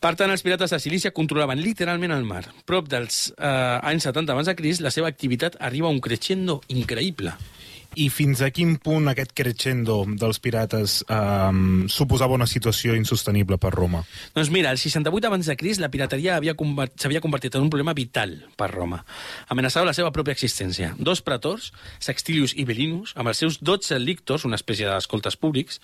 Per tant, els pirates de Cilícia controlaven literalment el mar. Prop dels eh, anys 70 abans de Crist, la seva activitat arriba a un crescendo increïble.
I fins a quin punt aquest crescendo dels pirates um, suposava una situació insostenible per Roma?
Doncs mira, al 68 abans de Crist, la pirateria s'havia convertit en un problema vital per Roma. Amenaçava la seva pròpia existència. Dos pretors, Sextilius i Belinus, amb els seus 12 lictors, una espècie d'escoltes públics,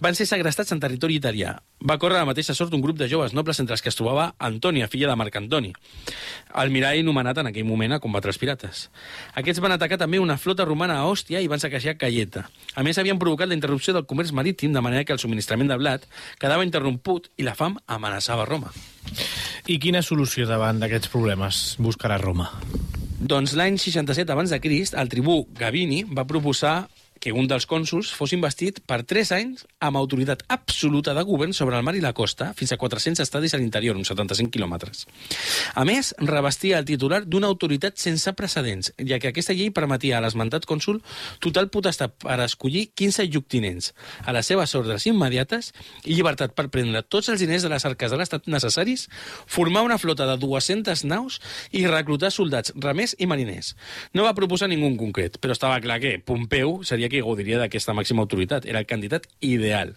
van ser segrestats en territori italià. Va córrer la mateixa sort un grup de joves nobles entre els que es trobava Antònia, filla de Marc Antoni, el mirall nomenat en aquell moment a combatre els pirates. Aquests van atacar també una flota romana a Òstia i van saquejar Caieta. A més, havien provocat la interrupció del comerç marítim, de manera que el subministrament de blat quedava interromput i la fam amenaçava Roma.
I quina solució davant d'aquests problemes buscarà Roma?
Doncs l'any 67 abans de Crist, el tribú Gavini va proposar que un dels cònsuls fos investit per 3 anys amb autoritat absoluta de govern sobre el mar i la costa, fins a 400 estadis a l'interior, uns 75 quilòmetres. A més, revestia el titular d'una autoritat sense precedents, ja que aquesta llei permetia a l'esmentat cònsul total potestat per escollir 15 lloctinents, a les seves ordres immediates i llibertat per prendre tots els diners de les arques de l'Estat necessaris, formar una flota de 200 naus i reclutar soldats, remers i mariners. No va proposar ningú concret, però estava clar que Pompeu seria qui gaudiria d'aquesta màxima autoritat. Era el candidat ideal.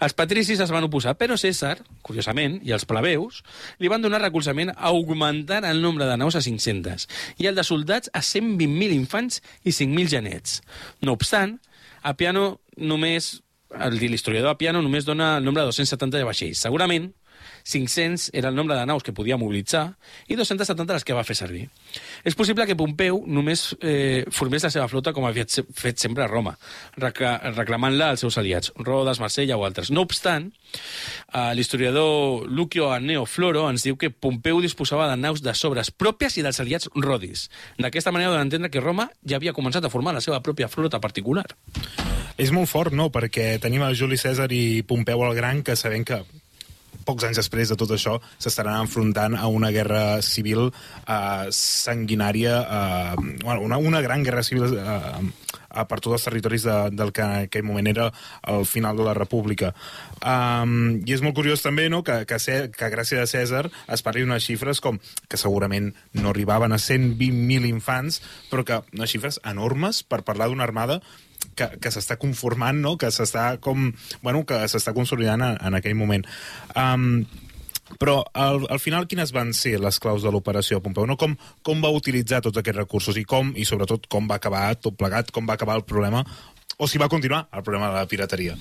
Els patricis es van oposar, però César, curiosament, i els plebeus, li van donar recolzament augmentant el nombre de naus a 500 i el de soldats a 120.000 infants i 5.000 genets. No obstant, a Piano només l'historiador Apiano només dona el nombre de 270 de vaixells. Segurament, 500 era el nombre de naus que podia mobilitzar i 270 les que va fer servir. És possible que Pompeu només eh, formés la seva flota com havia fet sempre a Roma, recla reclamant-la als seus aliats, Rodes, Marsella o altres. No obstant, eh, l'historiador Lucio Anneo Floro ens diu que Pompeu disposava de naus de sobres pròpies i dels aliats rodis. D'aquesta manera dona entendre que Roma ja havia començat a formar la seva pròpia flota particular.
És molt fort, no?, perquè tenim a Juli Cèsar i Pompeu el Gran, que sabem que pocs anys després de tot això s'estaran enfrontant a una guerra civil eh, sanguinària, eh, bueno, una, una gran guerra civil eh, per tots els territoris de, del que en aquell moment era el final de la república. Um, I és molt curiós també no, que, que, que gràcies a Cèsar es parli d'unes xifres com que segurament no arribaven a 120.000 infants, però que unes xifres enormes per parlar d'una armada que, que s'està conformant, no? que s'està com... Bueno, que s'està consolidant en, en aquell moment. Um, però al, al final quines van ser les claus de l'operació Pompeu? No? Com, com va utilitzar tots aquests recursos i com, i sobretot com va acabar tot plegat, com va acabar el problema o si va continuar el problema de la pirateria.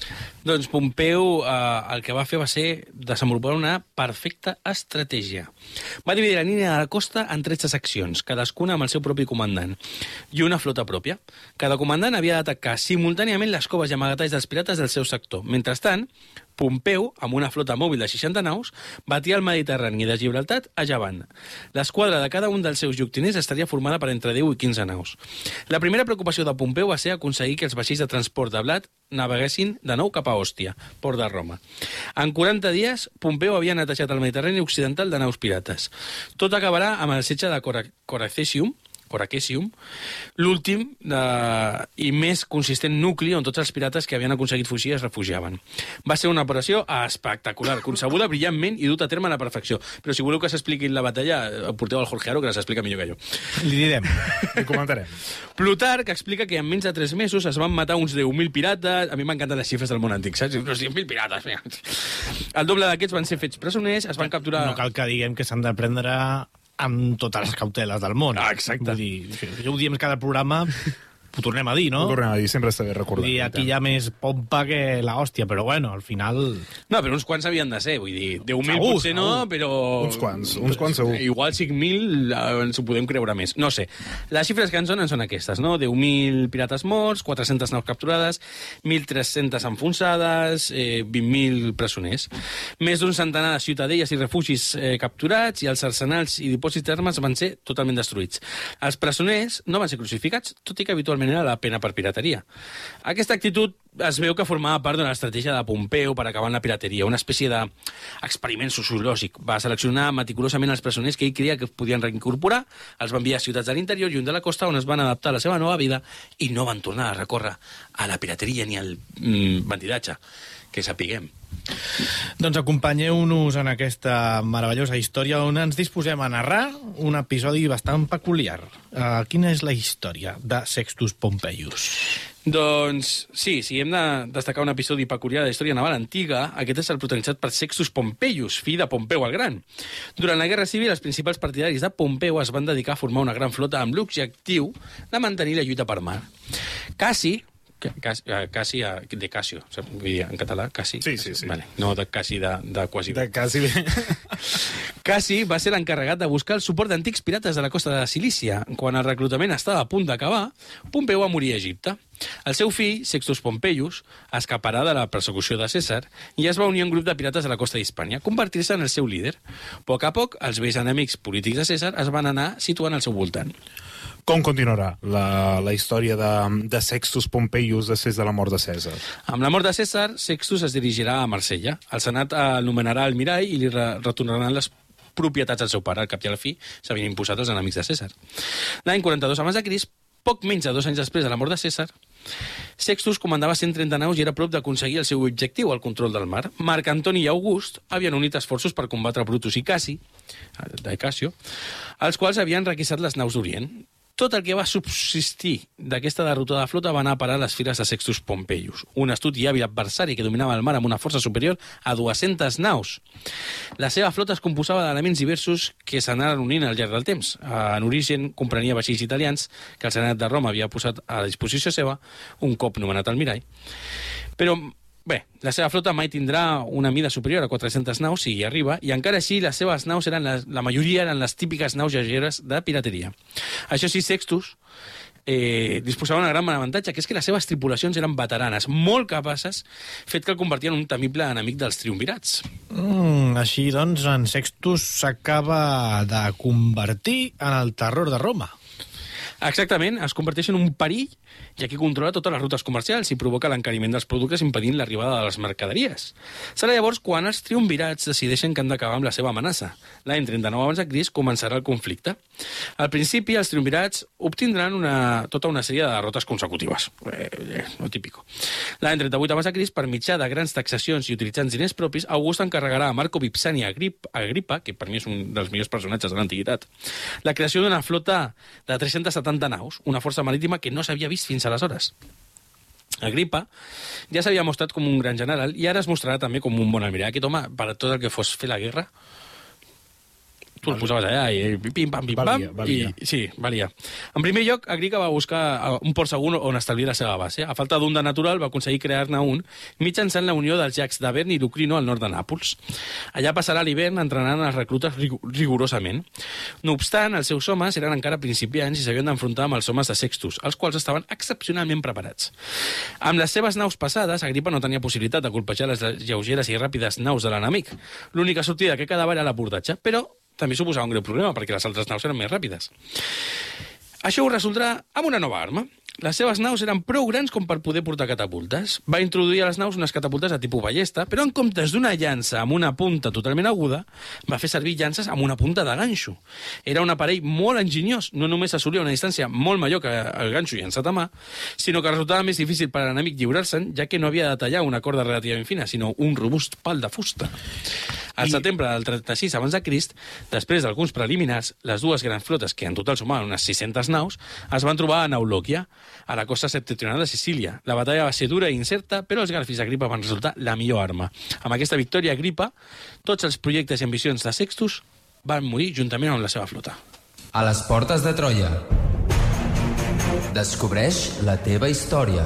Doncs Pompeu eh, el que va fer va ser desenvolupar una perfecta estratègia. Va dividir la línia de la costa en 13 seccions, cadascuna amb el seu propi comandant, i una flota pròpia. Cada comandant havia d'atacar simultàniament les coves i amagatalls dels pirates del seu sector. Mentrestant, Pompeu, amb una flota mòbil de 60 naus, batia el Mediterrani de Gibraltar a llevant. L'esquadra de cada un dels seus lloctiners estaria formada per entre 10 i 15 naus. La primera preocupació de Pompeu va ser aconseguir que els vaixells de transport de blat naveguessin de nou cap a Òstia, port de Roma. En 40 dies, Pompeu havia netejat el Mediterrani occidental de naus pirates. Tot acabarà amb el setge de Cora Coracesium, l'últim eh, i més consistent nucli on tots els pirates que havien aconseguit fugir es refugiaven. Va ser una operació espectacular, concebuda brillantment i dut a terme a la perfecció. Però si voleu que s'expliqui la batalla, porteu al Jorge Aro, que s'explica millor que jo.
Li direm.
I comentarem.
Plutarc explica que en menys de 3 mesos es van matar uns 10.000 pirates. A mi m'encanten les xifres del món antic, saps? Uns 10.000 pirates. mira. El doble d'aquests van ser fets presoners, es van capturar...
No cal que diguem que s'han de prendre amb totes les cauteles del món.
Ah, exacte.
Vull dir, ja ho diem cada programa, (laughs) ho tornem a dir, no?
Ho tornem a dir, sempre està bé recordar.
Dir, aquí hi ha més pompa que la hòstia, però bueno, al final...
No, però uns quants havien de ser, vull dir, 10.000
Segur,
potser no,
segur.
però...
Uns quants, uns quants segur.
Igual 5.000 eh, ens ho podem creure més. No sé. Les xifres que ens donen són aquestes, no? 10.000 pirates morts, 400 naus capturades, 1.300 enfonsades, eh, 20.000 presoners. Més d'un centenar de ciutadelles i refugis eh, capturats i els arsenals i dipòsits d'armes van ser totalment destruïts. Els presoners no van ser crucificats, tot i que habitualment era la pena per pirateria. Aquesta actitud es veu que formava part d'una estratègia de Pompeu per acabar amb la pirateria, una espècie d'experiment sociològic. Va seleccionar meticulosament els presoners que ell creia que podien reincorporar, els va enviar a ciutats de l'interior, lluny de la costa, on es van adaptar a la seva nova vida i no van tornar a recórrer a la pirateria ni al mm, bandidatge, que sapiguem.
Doncs acompanyeu-nos en aquesta meravellosa història on ens disposem a narrar un episodi bastant peculiar. Uh, quina és la història de Sextus Pompeius?
Doncs sí, si hem de destacar un episodi peculiar de la història naval antiga, aquest és el protagonitzat per Sextus Pompeius, fill de Pompeu el Gran. Durant la Guerra Civil, els principals partidaris de Pompeu es van dedicar a formar una gran flota amb l'objectiu de mantenir la lluita per mar. Cassi, Ca- Cas- eh, Cassi eh, de Casio, vull dir, en català, Cassi.
Sí, sí, sí.
Vale. No de Cassi de, de quasi.
De quasi (laughs) bé.
Cassi va ser l'encarregat de buscar el suport d'antics pirates de la costa de Cilícia. Quan el reclutament estava a punt d'acabar, Pompeu va morir a Egipte. El seu fill, Sextus Pompeius, escaparà de la persecució de Cèsar i es va unir a un grup de pirates de la costa d'Hispània, convertir-se en el seu líder. A poc a poc, els vells enemics polítics de Cèsar es van anar situant al seu voltant.
Com continuarà la, la història de, de Sextus Pompeius després de la mort de Cèsar?
Amb la mort de Cèsar, Sextus es dirigirà a Marsella. El senat el nomenarà almirall i li re retornaran les propietats al seu pare. Al cap i a la fi s'havien imposat els enemics de Cèsar. L'any 42 abans de Crist, poc menys de dos anys després de la mort de Cèsar, Sextus comandava 130 naus i era prop d'aconseguir el seu objectiu, el control del mar. Marc Antoni i August havien unit esforços per combatre Brutus i Cassi, eh, de Cassio, els quals havien requisat les naus d'Orient. Tot el que va subsistir d'aquesta derrotada flota va anar a parar a les files de Sextus Pompeius, un astut i hàbil adversari que dominava el mar amb una força superior a 200 naus. La seva flota es composava d'elements diversos que s'anaren unint al llarg del temps. En origen comprenia vaixells italians que el Senat de Roma havia posat a disposició seva un cop nomenat almirall. Però Bé, la seva flota mai tindrà una mida superior a 400 naus si hi arriba, i encara així les seves naus eren la, la majoria eren les típiques naus lleugeres de pirateria. Això sí, Sextus eh, disposava d'un gran avantatge, que és que les seves tripulacions eren veteranes, molt capaces, fet que el convertien en un temible enemic dels triumvirats.
Mm, així, doncs, en Sextus s'acaba de convertir en el terror de Roma.
Exactament, es converteix en un perill i aquí controla totes les rutes comercials i provoca l'encariment dels productes impedint l'arribada de les mercaderies. Serà llavors quan els triumvirats decideixen que han d'acabar amb la seva amenaça. L'any 39 abans de Crist començarà el conflicte. Al principi, els triumvirats obtindran una, tota una sèrie de derrotes consecutives. Eh, eh, no típico. L'any 38 abans de Crist, per mitjà de grans taxacions i utilitzant diners propis, August encarregarà a Marco Vipsani Agrip, Agripa, que per mi és un dels millors personatges de l'antiguitat, la creació d'una flota de 370 naus, una força marítima que no s'havia vist fins aleshores. Agripa ja s'havia mostrat com un gran general i ara es mostrarà també com un bon almirall. Aquest home, per tot el que fos fer la guerra, tu el posaves allà i pim, pam, pim, pam,
Valia, valia.
i sí, valia. En primer lloc, Agripa va buscar eh, un port segur on establir la seva base. A falta d'un de natural, va aconseguir crear-ne un mitjançant la unió dels llacs d'Avern i Lucrino al nord de Nàpols. Allà passarà l'hivern entrenant els reclutes rig- rigorosament. No obstant, els seus homes eren encara principiants i s'havien d'enfrontar amb els homes de Sextus, els quals estaven excepcionalment preparats. Amb les seves naus passades, Agripa no tenia possibilitat de colpejar les lleugeres i ràpides naus de l'enemic. L'única sortida que quedava era l'abordatge, però també suposava un greu problema, perquè les altres naus eren més ràpides. Això ho resoldrà amb una nova arma. Les seves naus eren prou grans com per poder portar catapultes. Va introduir a les naus unes catapultes de tipus ballesta, però en comptes d'una llança amb una punta totalment aguda, va fer servir llances amb una punta de ganxo. Era un aparell molt enginyós, no només assolia una distància molt major que el ganxo llançat a mà, sinó que resultava més difícil per a l'enemic lliurar-se'n, ja que no havia de tallar una corda relativament fina, sinó un robust pal de fusta. Al setembre del 36 abans de Crist, després d'alguns preliminars, les dues grans flotes, que en total sumaven unes 600 naus, es van trobar a Naulòquia, a la costa septentrional de Sicília. La batalla va ser dura i incerta, però els garfis d'Agripa van resultar la millor arma. Amb aquesta victòria, Agripa, tots els projectes i ambicions de Sextus van morir juntament amb la seva flota.
A les portes de Troia. Descobreix la teva història.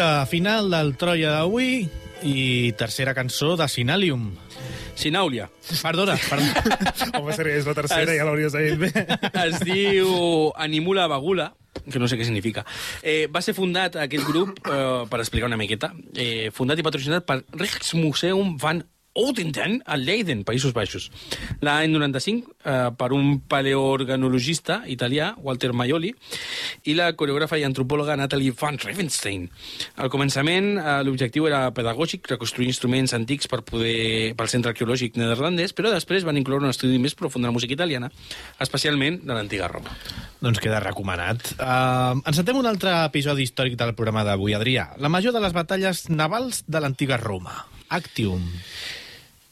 Recta final del Troia d'avui i tercera cançó de Sinalium.
Sinàulia.
Perdona, perdona. (laughs)
Home, seria, és la tercera, ja l'hauries de dir bé.
Es diu Animula Bagula, que no sé què significa. Eh, va ser fundat aquest grup, eh, per explicar una miqueta, eh, fundat i patrocinat per Rijksmuseum van Oudenten, a Leiden, Països Baixos. L'any 95, eh, per un paleoorganologista italià, Walter Maioli, i la coreògrafa i antropòloga Natalie van Revenstein. Al començament, eh, l'objectiu era pedagògic, reconstruir instruments antics per poder, pel centre arqueològic neerlandès, però després van incloure un estudi més profund de la música italiana, especialment de l'antiga Roma.
Doncs queda recomanat. Uh, encetem un altre episodi històric del programa d'avui, Adrià. La major de les batalles navals de l'antiga Roma. Actium.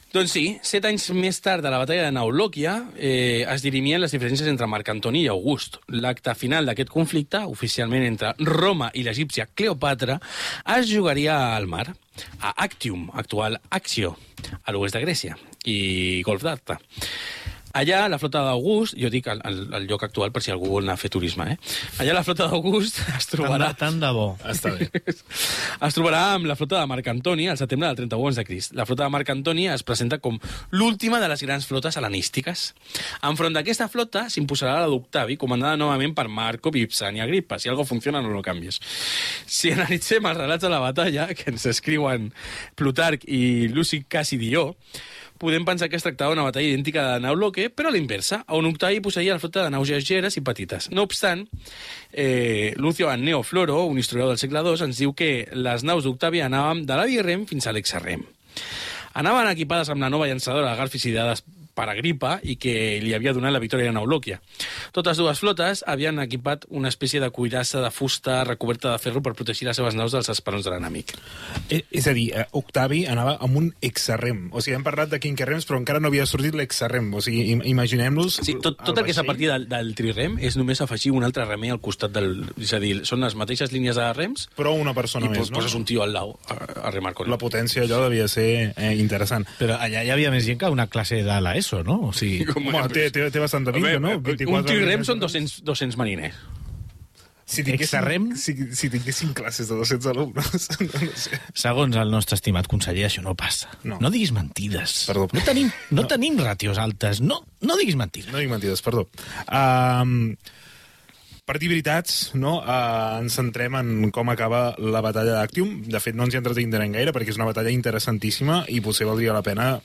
Doncs sí, set anys més tard de la batalla de Naulòquia eh, es dirimien les diferències entre Marc Antoni i August. L'acte final d'aquest conflicte, oficialment entre Roma i l'egípcia Cleopatra, es jugaria al mar, a Actium, actual Accio, a l'oest de Grècia, i Golf d'Arta. Allà, la flota d'August, jo dic el, el, el lloc actual per si algú vol anar a fer turisme, eh? Allà la flota d'August (laughs) es
Tant
trobarà...
de, tant de bo.
Està bé. (laughs)
es trobarà amb la flota de Marc Antoni al setembre del 31 de Crist. La flota de Marc Antoni es presenta com l'última de les grans flotes hel·lenístiques. Enfront d'aquesta flota s'imposarà la d'Octavi, comandada novament per Marco, Vipsan i Agrippa. Si algo funciona, no lo canvies. Si analitzem els relats de la batalla, que ens escriuen Plutarc i Luci Cassidió, podem pensar que es tractava d'una batalla idèntica de Nauloque, però a l'inversa, on Octavi posseïa la flota de naus lleugeres i petites. No obstant, eh, Lucio Anneo Floro, un historiador del segle II, ens diu que les naus d'Octavi anaven de l'Avirrem fins a l'Exarrem. Anaven equipades amb la nova llançadora de garfis ideades per Agripa i que li havia donat la victòria a Naulòquia. Totes dues flotes havien equipat una espècie de cuirassa de fusta recoberta de ferro per protegir les seves naus dels esperons de l'enemic.
Eh, És a dir, eh, Octavi anava amb un exarrem. O sigui, hem parlat de quinquerrems, però encara no havia sortit l'exarrem. O sigui, im imaginem-nos...
Sí, tot, tot el que és a partir del, del trirem és només afegir un altre remer al costat del... És a dir, són les mateixes línies de rems
Però una
i
persona
pos,
més, no?
poses un tio al lau a, a remar con
La potència allò devia ser eh, interessant.
Però allà hi havia més gent que una classe de l'ESO, no? O sigui,
Home, té, té, té bastant de vinga, no?
Un trirem són 200, 200 mariners.
Si tinguéssim, si, si tinguéssim classes de 200 alumnes, (laughs) no sé.
segons el nostre estimat conseller, això no passa.
No.
no diguis mentides.
Perdó.
No tenim, no, (laughs)
No.
tenim ràtios altes. No, no diguis mentides.
No dic mentides, perdó. Um, per dir veritats, no, uh, ens centrem en com acaba la batalla d'Actium. De fet, no ens hi entretindrem gaire, perquè és una batalla interessantíssima i potser valdria la pena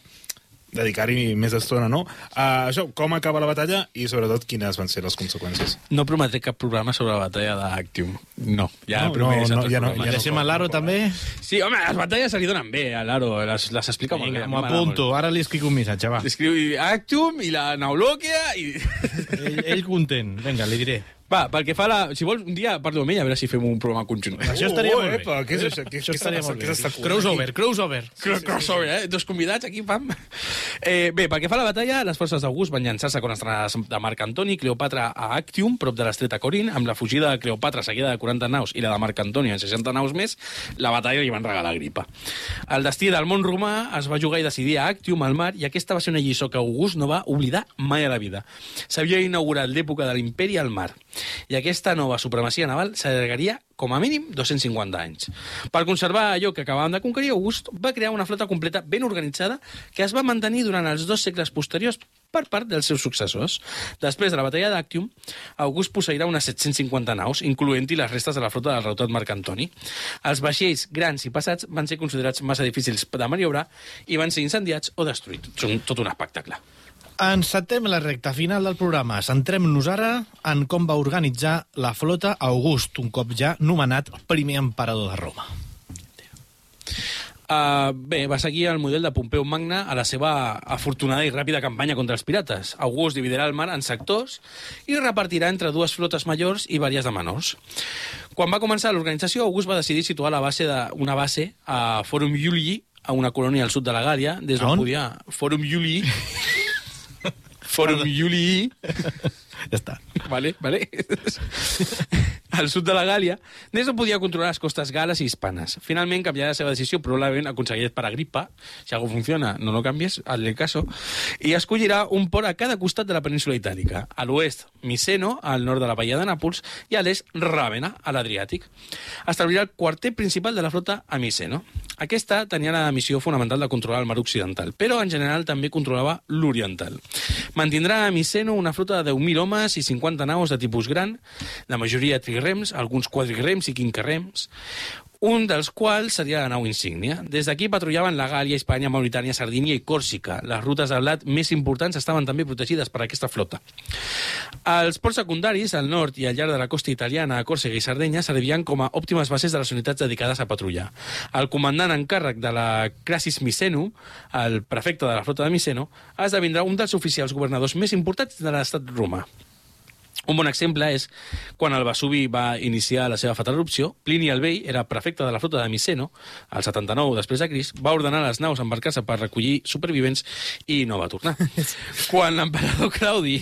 dedicar-hi més estona, no? Uh, això, com acaba la batalla i, sobretot, quines van ser les conseqüències.
No prometré cap programa sobre la batalla d'Actium. No, ja
No,
no,
no, no, ja no- ja no
Deixem a l'Aro també?
Sí, home, les batalles se li donen bé a l'Aro, les, les explica molt bé.
Vinga, m'ho apunto. Ara li escric un missatge, va.
molt. Escriu Actium i la Naulòquia i...
Ell, ell content. Vinga, li diré.
Va, pel que fa a la... Si vols, un dia parlo amb ell a veure si fem un programa conjunt.
Això estaria
oh,
molt bé.
epa, què és això? Què-
Això
què
estaria molt bé. Crossover, crossover.
Cro- Crossover, eh? Dos convidats aquí, pam. Eh, bé, pel que fa a la batalla, les forces d'August van llançar-se contra les de Marc Antoni i Cleopatra a Actium, prop de l'estreta Corin, amb la fugida de Cleopatra seguida de 40 naus i la de Marc Antoni en 60 naus més, la batalla li van regalar gripa. El destí del món romà es va jugar i decidir a Actium, al mar, i aquesta va ser una lliçó que August no va oblidar mai a la vida. S'havia inaugurat l'època de l'imperi al mar, i aquesta nova supremacia naval s'allargaria com a mínim 250 anys. Per conservar allò que acabàvem de conquerir, August va crear una flota completa ben organitzada que es va mantenir durant els dos segles posteriors per part dels seus successors. Després de la batalla d'Actium, August posseirà unes 750 naus, incloent-hi les restes de la flota del reutat Marc Antoni. Els vaixells grans i passats van ser considerats massa difícils de maniobrar i van ser incendiats o destruïts. Són tot un espectacle.
Encetem la recta final del programa. Centrem-nos ara en com va organitzar la flota August, un cop ja nomenat primer emperador de Roma.
Uh, bé, va seguir el model de Pompeu Magna a la seva afortunada i ràpida campanya contra els pirates. August dividirà el mar en sectors i repartirà entre dues flotes majors i vàries de menors. Quan va començar l'organització, August va decidir situar la base de, una base a Forum Iulii, a una colònia al sud de la Gàlia, des d'on podia... Forum Iulii... Forum Iulii... (laughs)
Ja està.
vale, vale. (laughs) al sud de la Gàlia, des d'on podia controlar les costes gales i hispanes. Finalment canviarà la seva decisió, probablement aconseguit per Agripa, si algo funciona, no lo canvies, hazle caso, i escollirà un port a cada costat de la península itàlica. A l'oest, Miseno, al nord de la bahia de Nàpols, i a l'est Ràvena, a l'Adriàtic. Establirà el quarter principal de la flota a Miseno. Aquesta tenia la missió fonamental de controlar el mar occidental, però en general també controlava l'oriental. Mantindrà a Miseno una flota de 10.000 homes i 50 naus de tipus gran, la majoria trirems, alguns quadrirems i quinquerems, un dels quals seria la nau insígnia. Des d'aquí patrullaven la Gàlia, Espanya, Mauritània, Sardínia i Còrsika. Les rutes de blat més importants estaven també protegides per aquesta flota. Els ports secundaris, al nord i al llarg de la costa italiana, a Còrsega i Sardenya, servien com a òptimes bases de les unitats dedicades a patrullar. El comandant en càrrec de la Crassis Miceno, el prefecte de la flota de Miceno, esdevindrà un dels oficials governadors més importants de l'estat romà. Un bon exemple és quan el Vesuvi va iniciar la seva fatal erupció, Plini el Vell era prefecte de la flota de Miceno, al 79 després de Crist, va ordenar les naus a embarcar-se per recollir supervivents i no va tornar. (laughs) quan l'emperador Claudi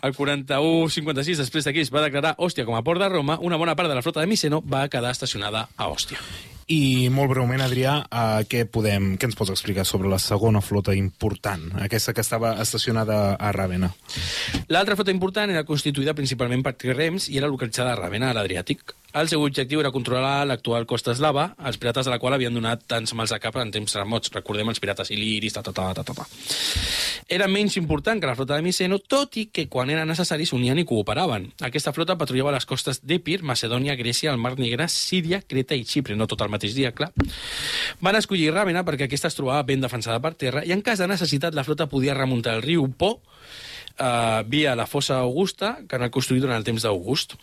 el 41-56 després de Crist va declarar Òstia com a port de Roma, una bona part de la flota de Miceno va quedar estacionada a Òstia.
I molt breument, Adrià, uh, què, podem, què ens pots explicar sobre la segona flota important, aquesta que estava estacionada a Ràvena?
L'altra flota important era constituïda principalment per trirems i era localitzada a Ràvena, a l'Adriàtic. El seu objectiu era controlar l'actual costa eslava, els pirates de la qual havien donat tants mals a cap en temps remots. Recordem els pirates il·liris, ta, ta, ta, ta, ta, ta. Era menys important que la flota de Miceno, tot i que quan era necessari s'unien i cooperaven. Aquesta flota patrullava les costes d'Epir, Macedònia, Grècia, el Mar Negre, Síria, Creta i Xipre, no tot el mateix dia, clar. Van escollir Ràvena perquè aquesta es trobava ben defensada per terra i en cas de necessitat la flota podia remuntar el riu Po eh, via la fossa Augusta, que han construït durant el temps d'August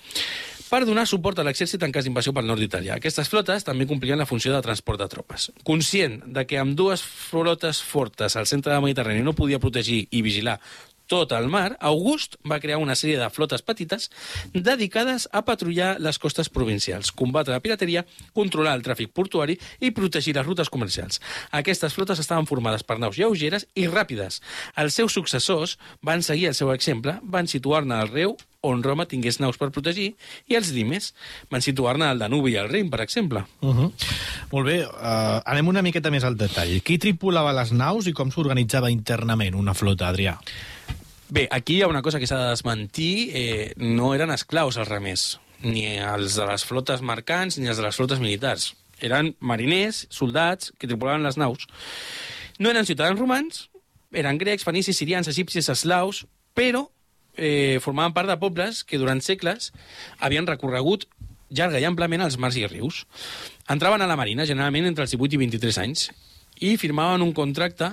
per donar suport a l'exèrcit en cas d'invasió pel nord d'Itàlia. Aquestes flotes també complien la funció de transport de tropes. Conscient de que amb dues flotes fortes al centre del Mediterrani no podia protegir i vigilar tot el mar, August va crear una sèrie de flotes petites dedicades a patrullar les costes provincials, combatre la pirateria, controlar el tràfic portuari i protegir les rutes comercials. Aquestes flotes estaven formades per naus lleugeres i ràpides. Els seus successors van seguir el seu exemple, van situar-ne al riu on Roma tingués naus per protegir, i els dimes van situar-ne al Danubi i al Rin, per exemple.
Uh -huh. Molt bé, uh, anem una miqueta més al detall. Qui tripulava les naus i com s'organitzava internament una flota, Adrià?
Bé, aquí hi ha una cosa que s'ha de desmentir. Eh, no eren esclaus els remers, ni els de les flotes mercants ni els de les flotes militars. Eren mariners, soldats, que tripulaven les naus. No eren ciutadans romans, eren grecs, fenicis, sirians, egipcis, eslaus, però eh, formaven part de pobles que durant segles havien recorregut llarga i amplament els mars i rius. Entraven a la marina, generalment entre els 18 i 23 anys, i firmaven un contracte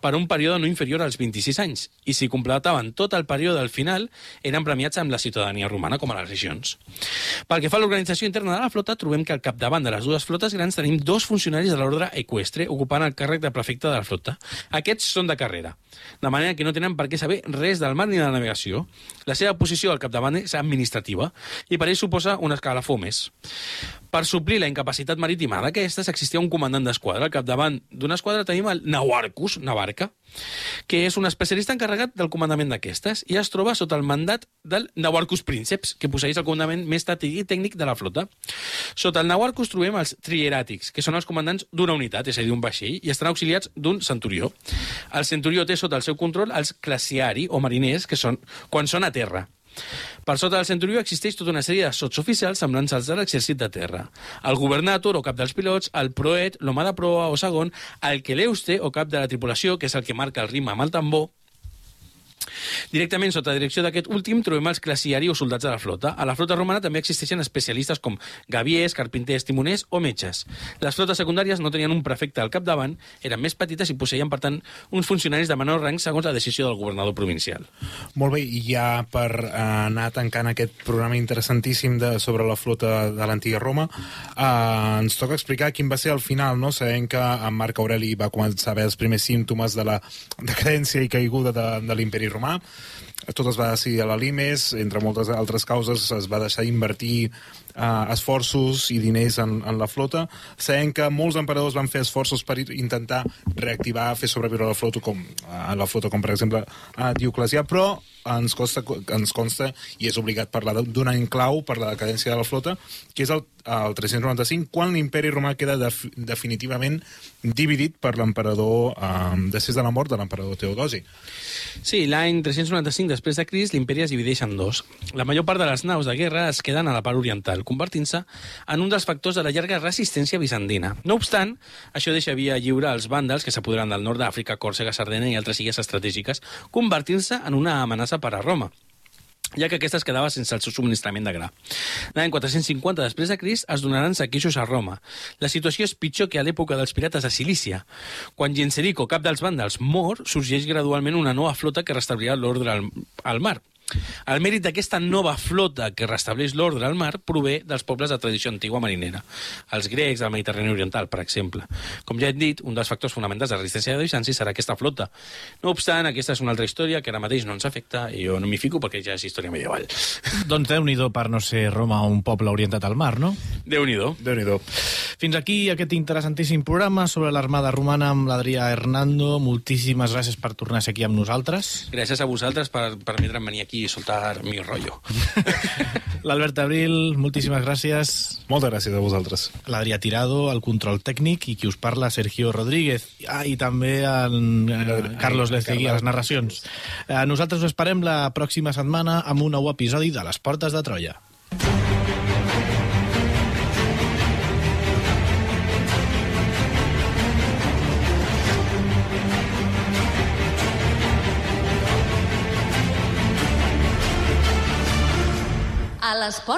per un període no inferior als 26 anys, i si completaven tot el període al final, eren premiats amb la ciutadania romana, com a les regions. Pel que fa a l'organització interna de la flota, trobem que al capdavant de les dues flotes grans tenim dos funcionaris de l'ordre equestre ocupant el càrrec de prefecte de la flota. Aquests són de carrera, de manera que no tenen per què saber res del mar ni de la navegació. La seva posició al capdavant és administrativa, i per ell suposa un escalafó més. Per suplir la incapacitat marítima d'aquestes, existia un comandant d'esquadra. Al capdavant d'una esquadra tenim el Navarcus, Navarca, que és un especialista encarregat del comandament d'aquestes i es troba sota el mandat del Navarcus Princeps, que posseeix el comandament més tàctic i tècnic de la flota. Sota el Navarcus trobem els Trieràtics, que són els comandants d'una unitat, és a dir, d'un vaixell, i estan auxiliats d'un centurió. El centurió té sota el seu control els classiari o mariners, que són quan són a terra. Per sota del centurió existeix tota una sèrie de sots oficials semblants als de l'exèrcit de terra. El governator o cap dels pilots, el proet, l'home de proa o segon, el queleuste o cap de la tripulació, que és el que marca el ritme amb el tambor, Directament sota direcció d'aquest últim trobem els classiari o soldats de la flota. A la flota romana també existeixen especialistes com gaviers, carpinters, timoners o metges. Les flotes secundàries no tenien un prefecte al capdavant, eren més petites i posseïen, per tant, uns funcionaris de menor rang segons la decisió del governador provincial.
Molt bé, i ja per eh, anar tancant aquest programa interessantíssim de, sobre la flota de l'antiga Roma, eh, ens toca explicar quin va ser el final, no? Sabem que en Marc Aureli va començar a veure els primers símptomes de la decadència i caiguda de, de l'imperi romà, tot es va decidir a la Limes, entre moltes altres causes es va deixar invertir uh, esforços i diners en, en la flota, sabent que molts emperadors van fer esforços per intentar reactivar, fer sobreviure la flota com, uh, la flota com per exemple uh, Dioclesià, però ens consta, ens consta i és obligat parlar d'un any clau per la decadència de la flota, que és el, el 395, quan l'imperi romà queda def, definitivament dividit per l'emperador, eh, després de la mort de l'emperador Teodosi.
Sí, l'any 395 després de Crist, l'imperi es divideix en dos. La major part de les naus de guerra es queden a la part oriental, convertint-se en un dels factors de la llarga resistència bizantina. No obstant, això deixa via lliure als vàndals que s'apoderen del nord d'Àfrica, Còrsega, Sardenya i altres illes estratègiques, convertint-se en una amenaça per a Roma ja que aquesta es quedava sense el seu subministrament de gra. L'any 450 després de Crist es donaran saquejos a Roma. La situació és pitjor que a l'època dels pirates a Cilícia. Quan Genserico, cap dels vàndals, mor, sorgeix gradualment una nova flota que restablirà l'ordre al, al mar. El mèrit d'aquesta nova flota que restableix l'ordre al mar prové dels pobles de tradició antigua marinera, els grecs del Mediterrani Oriental, per exemple. Com ja he dit, un dels factors fonamentals de la resistència de Bizanci serà aquesta flota. No obstant, aquesta és una altra història que ara mateix no ens afecta i jo no m'hi fico perquè ja és història medieval.
Doncs déu nhi per no ser Roma un poble orientat al mar, no?
Déu-n'hi-do.
déu nhi
Fins aquí aquest interessantíssim programa sobre l'armada romana amb l'Adrià Hernando. Moltíssimes gràcies per tornar a ser aquí amb nosaltres.
Gràcies a vosaltres per permetre'm venir aquí i soltar mi rollo. (laughs)
L'Albert Abril, moltíssimes gràcies.
Moltes gràcies a vosaltres.
L'Adrià Tirado, el control tècnic, i qui us parla, Sergio Rodríguez. Ah, i també en eh, Carlos Lecegui a les narracions. Eh, nosaltres us esperem la pròxima setmana amb un nou episodi de Les Portes de Troia.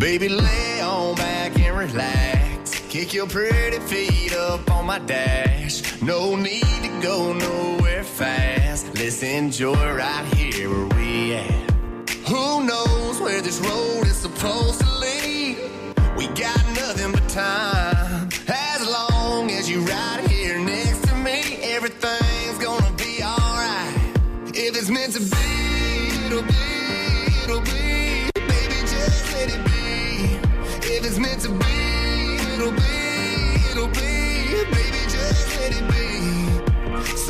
Baby, lay on back and relax. Kick your pretty feet up on my dash. No need to go nowhere fast. Let's enjoy right here where we at. Who knows where this road is supposed to lead? We got nothing but time.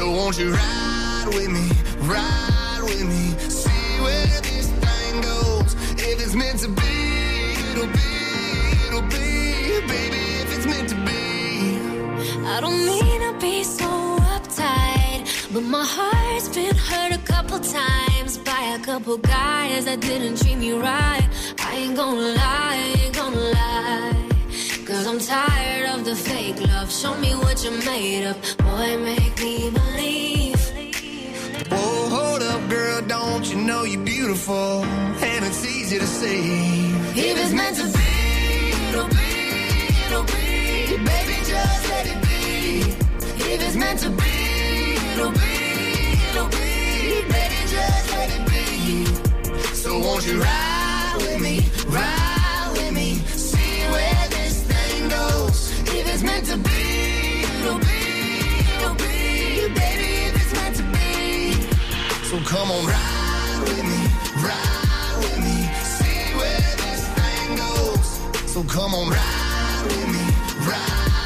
So won't you ride with me, ride with me, see where this thing goes. If it's meant to be, it'll be, it'll be. Baby, if it's meant to be.
I don't mean to be so uptight, but my heart's been hurt a couple times by a couple guys that didn't treat me right. I ain't gonna lie, I ain't gonna lie. Cause I'm tired of the fake love. Show me what you're made of. Boy, make me believe.
Whoa, hold up, girl, don't you know you're beautiful? And it's easy to see.
If it's meant to be,
it'll be, it'll be. Baby, just let it be.
If it's meant to be,
It'll be, it'll be. Baby, just let it be. So won't you ride with me, ride it's meant to be, it'll be, it'll be. Baby, if it's meant to be. So come on, ride with me, ride with me, see where this thing goes. So come on, ride with me, ride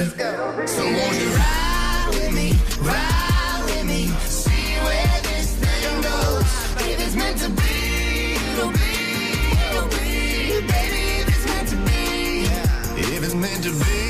Let's go. So won't you ride
with me, ride
with me, see where this thing goes. If it's meant to be, it'll be, it'll be. Baby, if it's meant to be, if it's meant to be.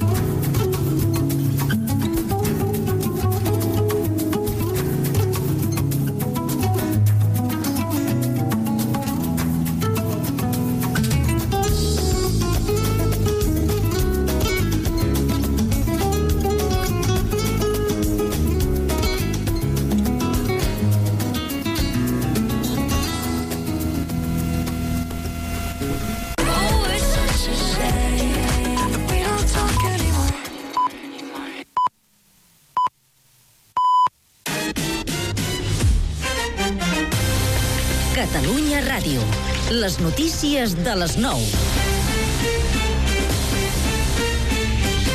Notícies de les 9.